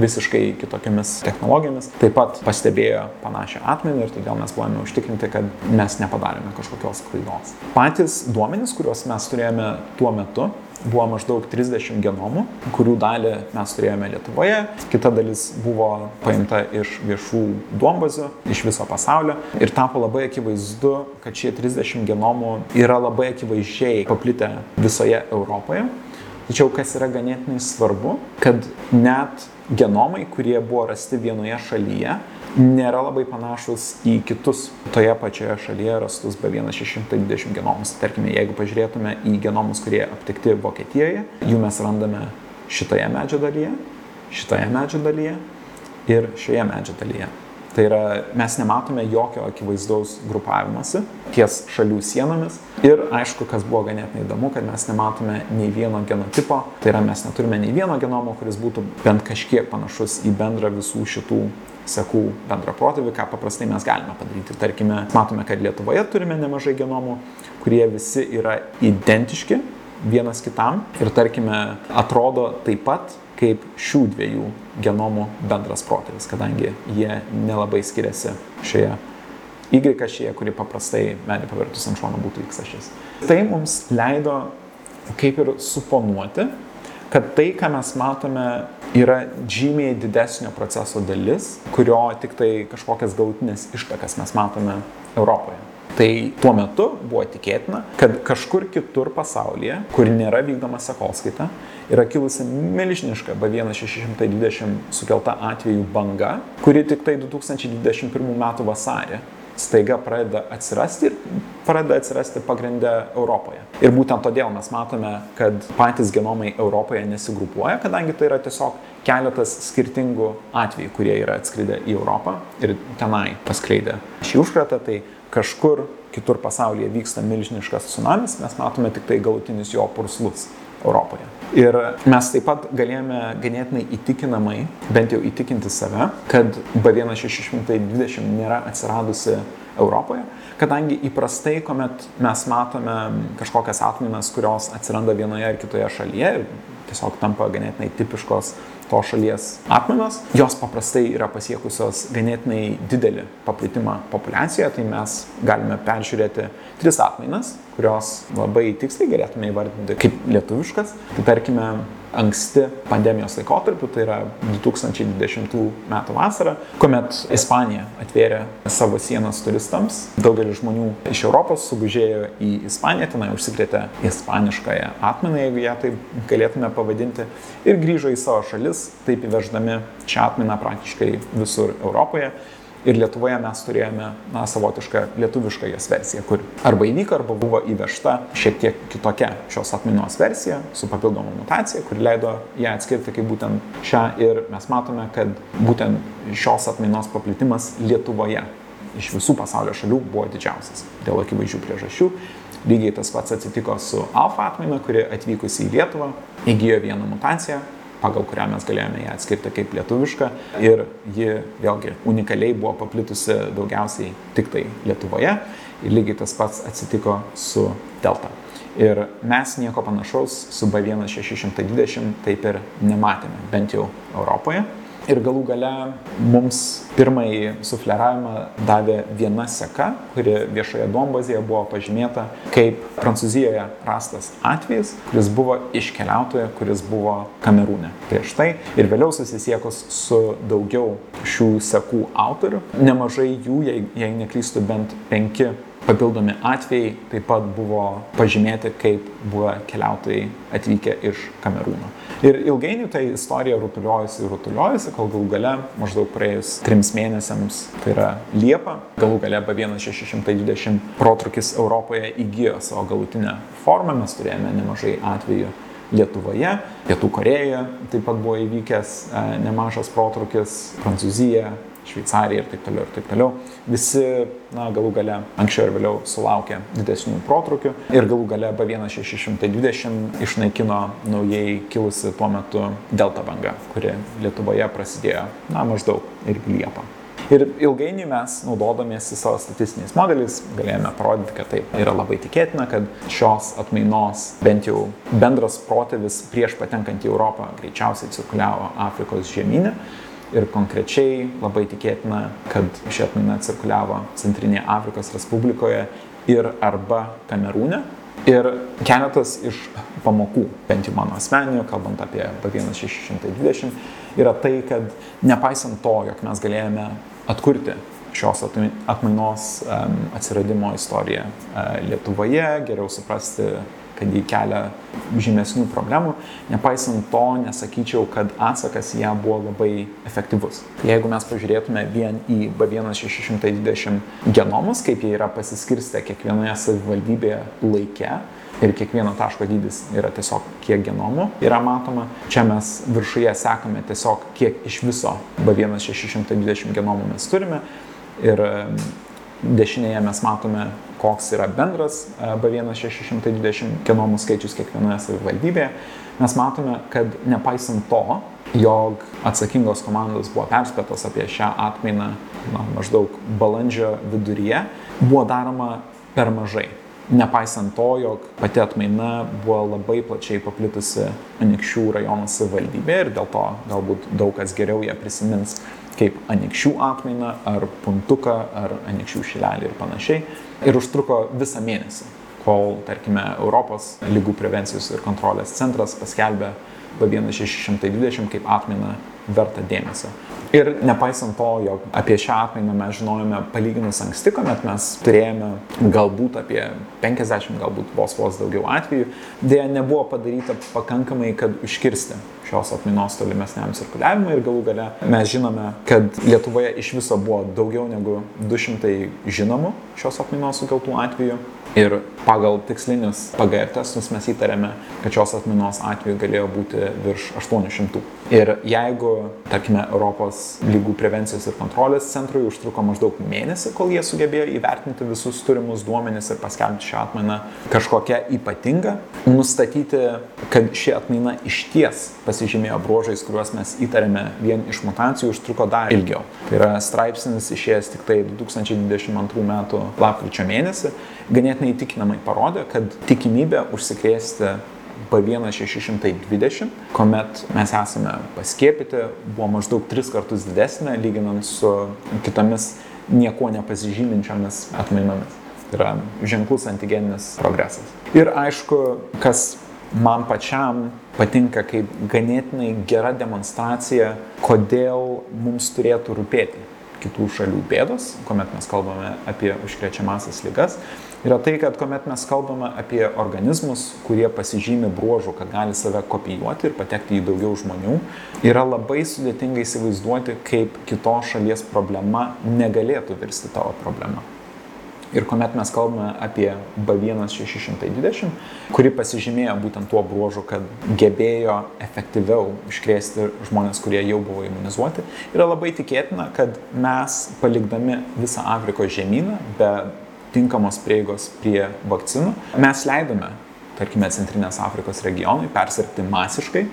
[SPEAKER 1] visiškai kitokiamis technologijomis, taip pat pastebėjo panašią atmainą ir todėl mes buvome užtikrinti, kad mes nepadarėme kažkokios klaidos. Patys duomenys, kuriuos mes turėjome tuo metu, buvo maždaug 30 genomų, kurių dalį mes turėjome Lietuvoje, kita dalis buvo paimta iš viešų duombazių, iš viso pasaulio ir tapo labai akivaizdu, kad šie 30 genomų yra labai akivaizdžiai paplitę visoje Europoje. Tačiau kas yra ganėtinai svarbu, kad net genomai, kurie buvo rasti vienoje šalyje, nėra labai panašus į kitus toje pačioje šalyje rastus B1620 genomus. Tarkime, jeigu pažiūrėtume į genomus, kurie aptikti Vokietijoje, jų mes randame šitoje medžio dalyje, šitoje medžio dalyje ir šioje medžio dalyje. Tai yra, mes nematome jokio akivaizdaus grupavimosi ties šalių sienomis. Ir aišku, kas buvo ganėtinai įdomu, kad mes nematome nei vieno genotipo. Tai yra, mes neturime nei vieno genomo, kuris būtų bent kažkiek panašus į bendrą visų šitų sekų bendrą protėvį, ką paprastai mes galime padaryti. Tarkime, matome, kad Lietuvoje turime nemažai genomų, kurie visi yra identiški, vienas kitam ir tarkime atrodo taip pat kaip šių dviejų genomų bendras protėvis, kadangi jie nelabai skiriasi šioje Y ašyje, kuri paprastai medį pavertus ant šono būtų X ašis. Tai mums leido kaip ir suponuoti, kad tai, ką mes matome, yra žymiai didesnio proceso dalis, kurio tik tai kažkokias galutinės ištakas mes matome Europoje. Tai tuo metu buvo tikėtina, kad kažkur kitur pasaulyje, kur nėra vykdoma sekoskaita, yra kilusi milžiniška B1620 sukelta atvejų banga, kuri tik tai 2021 m. vasarį staiga pradeda atsirasti ir pradeda atsirasti pagrindę Europoje. Ir būtent todėl mes matome, kad patys genomai Europoje nesigrupuoja, kadangi tai yra tiesiog keletas skirtingų atvejų, kurie yra atskridę į Europą ir tenai paskleidę šį užkratą, tai kažkur kitur pasaulyje vyksta milžiniškas tsunamis, mes matome tik tai galutinius jo purslus Europoje. Ir mes taip pat galėjome ganėtinai įtikinamai, bent jau įtikinti save, kad B1620 nėra atsiradusi Europoje, kadangi įprastai, kuomet mes matome kažkokias atmainas, kurios atsiranda vienoje ar kitoje šalyje ir tiesiog tampa ganėtinai tipiškos to šalies atmainos, jos paprastai yra pasiekusios ganėtinai didelį paplitimą populiacijoje, tai mes galime peržiūrėti tris atmainas, kurios labai tiksliai galėtume įvardinti kaip lietuviškas. Tai tarkime, anksti pandemijos laikotarpiu, tai yra 2020 m. vasara, kuomet Ispanija atvėrė savo sienas turistams. Daugelis žmonių iš Europos sugužėjo į Ispaniją, tenai užsikrėtė ispaniškąją atmainą, jeigu ją taip galėtume pavadinti, ir grįžo į savo šalis, taip įveždami šią atmainą praktiškai visur Europoje. Ir Lietuvoje mes turėjome na, savotišką lietuvišką jos versiją, kur arba įvyko, arba buvo įvežta šiek tiek kitokia šios atmainos versija su papildoma mutacija, kuri leido ją atskirti kaip būtent šią. Ir mes matome, kad būtent šios atmainos paplitimas Lietuvoje iš visų pasaulio šalių buvo didžiausias dėl akivaizdžių priežasčių. Lygiai tas pats atsitiko su alfa atmaina, kuri atvykusi į Lietuvą įgyjo vieną mutaciją, pagal kurią mes galėjome ją atskirti kaip lietuvišką ir ji vėlgi unikaliai buvo paplitusi daugiausiai tik tai Lietuvoje ir lygiai tas pats atsitiko su Delta. Ir mes nieko panašaus su B1620 taip ir nematėme, bent jau Europoje. Ir galų gale mums pirmąjį sufleravimą davė viena seka, kuri viešoje duombazėje buvo pažymėta kaip Prancūzijoje rastas atvejis, kuris buvo iš keliautojo, kuris buvo Kamerūne prieš tai. Ir vėliau susisiekus su daugiau šių sekų autorių, nemažai jų, jei, jei neklystu, bent penki papildomi atvejai taip pat buvo pažymėti kaip buvę keliautojai atvykę iš Kamerūno. Ir ilgainiui ta istorija rutuliojasi ir rutuliojasi, kol galų gale, maždaug praėjus trims mėnesiams, tai yra Liepa, galų gale B1620 protrukis Europoje įgyjo savo galutinę formą, mes turėjome nemažai atvejų Lietuvoje, Pietų Korejoje taip pat buvo įvykęs e, nemažas protrukis, Prancūzija, Šveicarija ir taip toliau ir taip toliau. Visi, na, galų gale anksčiau ir vėliau sulaukė didesnių protrukių ir galų gale B1620 išnaikino naujai kilusi tuo metu delta banga, kuri Lietuvoje prasidėjo, na, maždaug irgi Liepą. Ir ilgainiui mes, naudodamiesi savo statistiniais modeliais, galėjome parodyti, kad taip yra labai tikėtina, kad šios atmainos bent jau bendras protėvis prieš patenkant į Europą greičiausiai cirkuliavo Afrikos žemynė ir konkrečiai labai tikėtina, kad ši atmaina cirkuliavo Centrinėje Afrikos Respublikoje ir arba Kamerūne. Ir keletas iš pamokų, bent jau mano asmeninių, kalbant apie B1620, yra tai, kad nepaisant to, jog mes galėjome atkurti šios atmainos atsiradimo istoriją e, Lietuvoje, geriau suprasti kad ji kelia žymesnių problemų. Nepaisant to, nesakyčiau, kad atsakas ją buvo labai efektyvus. Jeigu mes pažiūrėtume vien į B1620 genomus, kaip jie yra pasiskirstę kiekvienoje savivaldybėje laike, ir kiekvieno taško dydis yra tiesiog kiek genomų yra matoma. Čia mes viršuje sekame tiesiog kiek iš viso B1620 genomų mes turime. Ir dešinėje mes matome koks yra bendras e, B1620 genomų skaičius kiekvienoje savivaldybėje, mes matome, kad nepaisant to, jog atsakingos komandos buvo perspėtos apie šią atmainą na, maždaug balandžio viduryje, buvo daroma per mažai. Nepaisant to, jog pati atmaina buvo labai plačiai paplitusi Anikščių rajono savivaldybė ir dėl to galbūt daug kas geriau ją prisimins kaip Anikščių atmainą ar puntuką ar Anikščių šilelį ir panašiai. Ir užtruko visą mėnesį, kol, tarkime, Europos lygų prevencijos ir kontrolės centras paskelbė B1620 kaip atmainą vertą dėmesio. Ir nepaisant to, jog apie šią atmainą mes žinojome palyginus anksti, kuomet mes turėjome galbūt apie 50, galbūt vos vos daugiau atvejų, dėja nebuvo padaryta pakankamai, kad užkirsti šios atmainos tolimesniam cirkuliavimui ir galų gale mes žinome, kad Lietuvoje iš viso buvo daugiau negu 200 žinomų šios atmainos sukeltų atvejų Ir pagal tikslinius PGR testus mes įtarėme, kad šios atminos atveju galėjo būti virš 800. Ir jeigu, tarkime, Europos lygų prevencijos ir kontrolės centrui užtruko maždaug mėnesį, kol jie sugebėjo įvertinti visus turimus duomenis ir paskelbti šią atmainą kažkokią ypatingą, nustatyti, kad ši atmaina iš ties pasižymėjo bruožais, kuriuos mes įtarėme vien iš mutacijų, užtruko dar ilgiau. Tai yra straipsnis išėjęs tik tai 2022 m. lapkričio mėnesį ganėtinai įtikinamai parodė, kad tikimybė užsikrėsti B1620, kuomet mes esame paskiepyti, buvo maždaug tris kartus didesnė lyginant su kitomis nieko nepasižyminčiomis atmainomis. Tai yra ženklus antigeninis progresas. Ir aišku, kas man pačiam patinka kaip ganėtinai gera demonstracija, kodėl mums turėtų rūpėti kitų šalių bėdos, kuomet mes kalbame apie užkrečiamasias lygas, yra tai, kad kuomet mes kalbame apie organizmus, kurie pasižymi bruožų, kad gali save kopijuoti ir patekti į daugiau žmonių, yra labai sudėtinga įsivaizduoti, kaip kitos šalies problema negalėtų virsti tavo problema. Ir kuomet mes kalbame apie B1620, kuri pasižymėjo būtent tuo bruožu, kad gebėjo efektyviau iškrėsti žmonės, kurie jau buvo imunizuoti, yra labai tikėtina, kad mes palikdami visą Afrikos žemyną be tinkamos prieigos prie vakcinų. Mes leidome, tarkime, Centrinės Afrikos regionui persirgti masiškai,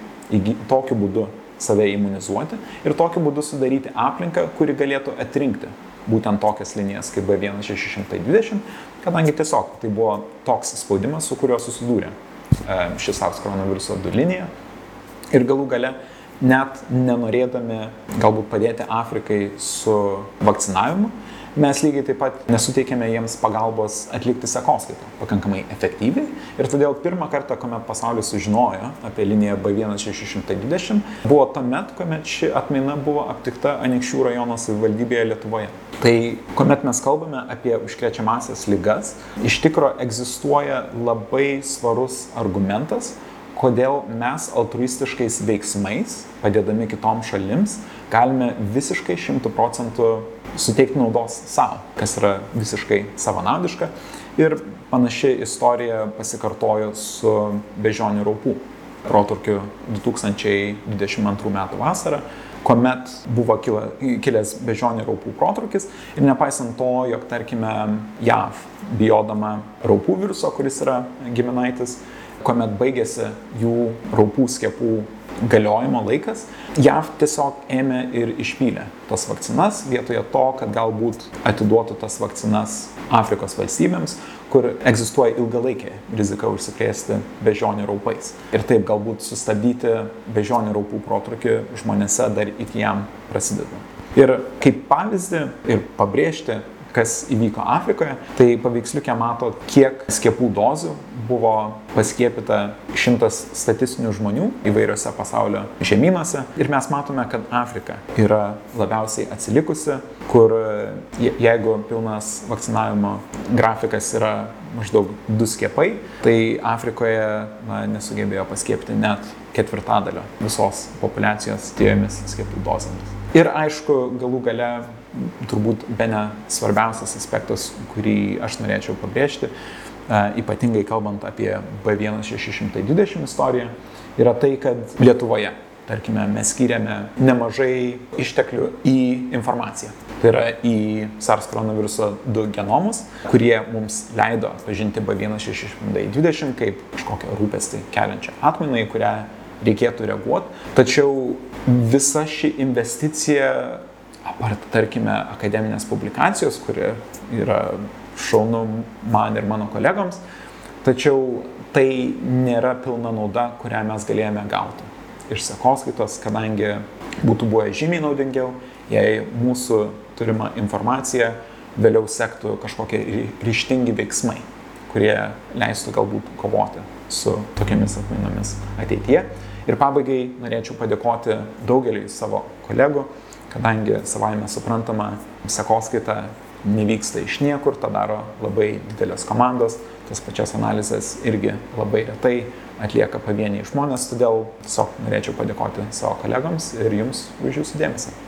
[SPEAKER 1] tokiu būdu save imunizuoti ir tokiu būdu sudaryti aplinką, kuri galėtų atrinkti būtent tokias linijas kaip B1620, kadangi tiesiog tai buvo toks spaudimas, su kuriuo susidūrė e, šis SARS koronaviruso 2 linija. Ir galų gale net nenorėdami galbūt padėti Afrikai su vakcinavimu, mes lygiai taip pat nesuteikėme jiems pagalbos atlikti sekoskaitą pakankamai efektyviai. Ir todėl pirmą kartą, kuomet pasaulis sužinojo apie liniją B1620, buvo tuomet, kuomet ši atmaina buvo aptikta Anikščių rajono savivaldybėje Lietuvoje. Tai kuomet mes kalbame apie užkrečiamasias lygas, iš tikro egzistuoja labai svarus argumentas, kodėl mes altruistiškais veiksmais, padėdami kitoms šalims, galime visiškai šimtų procentų suteikti naudos savo, kas yra visiškai savanaudiška. Ir panaši istorija pasikartojo su bežionių raupų proturkiu 2022 m. vasarą, kuomet buvo kila, kilęs bežionių raupų protrukis ir nepaisant to, jog tarkime JAV bijodama raupų viruso, kuris yra giminaitis, kuomet baigėsi jų raupų skiepų galiojimo laikas, JAV tiesiog ėmė ir išpylė tas vakcinas vietoje to, kad galbūt atiduotų tas vakcinas Afrikos valstybėms, kur egzistuoja ilgalaikė rizika užsikrėsti bežionį raupais. Ir taip galbūt sustabdyti bežionį raupų protrukį žmonėse dar iki jam prasidedant. Ir kaip pavyzdį ir pabrėžti, kas įvyko Afrikoje, tai paveiksliukė mato, kiek skiepų dozių buvo paskiepyta šimtas statistinių žmonių įvairiose pasaulio žemynuose. Ir mes matome, kad Afrika yra labiausiai atsilikusi, kur jeigu pilnas vakcinavimo grafikas yra maždaug du skiepai, tai Afrikoje na, nesugebėjo paskiepti net ketvirtadalio visos populacijos dviejomis skiepų dozėmis. Ir aišku, galų gale turbūt be ne svarbiausias aspektas, kurį aš norėčiau pabrėžti, e, ypatingai kalbant apie B1620 istoriją, yra tai, kad Lietuvoje, tarkime, mes skiriame nemažai išteklių į informaciją. Tai yra į SARS koronaviruso 2 genomus, kurie mums leido pažinti B1620 kaip kažkokią rūpestį keliančią atmainą, į kurią reikėtų reaguoti. Tačiau visa ši investicija apart, tarkime, akademinės publikacijos, kuri yra šaunu man ir mano kolegoms, tačiau tai nėra pilna nauda, kurią mes galėjome gauti iš sekoskaitos, kadangi būtų buvę žymiai naudingiau, jei mūsų turima informacija vėliau sektų kažkokie ryštingi veiksmai, kurie leistų galbūt kovoti su tokiamis atmainomis ateityje. Ir pabaigai norėčiau padėkoti daugeliui savo kolegų, kadangi savaime suprantama, sekoskaita nevyksta iš niekur, tą daro labai didelės komandos, tas pačias analizės irgi labai retai atlieka pavieniai žmonės, todėl tiesiog norėčiau padėkoti savo kolegams ir jums už jūsų dėmesį.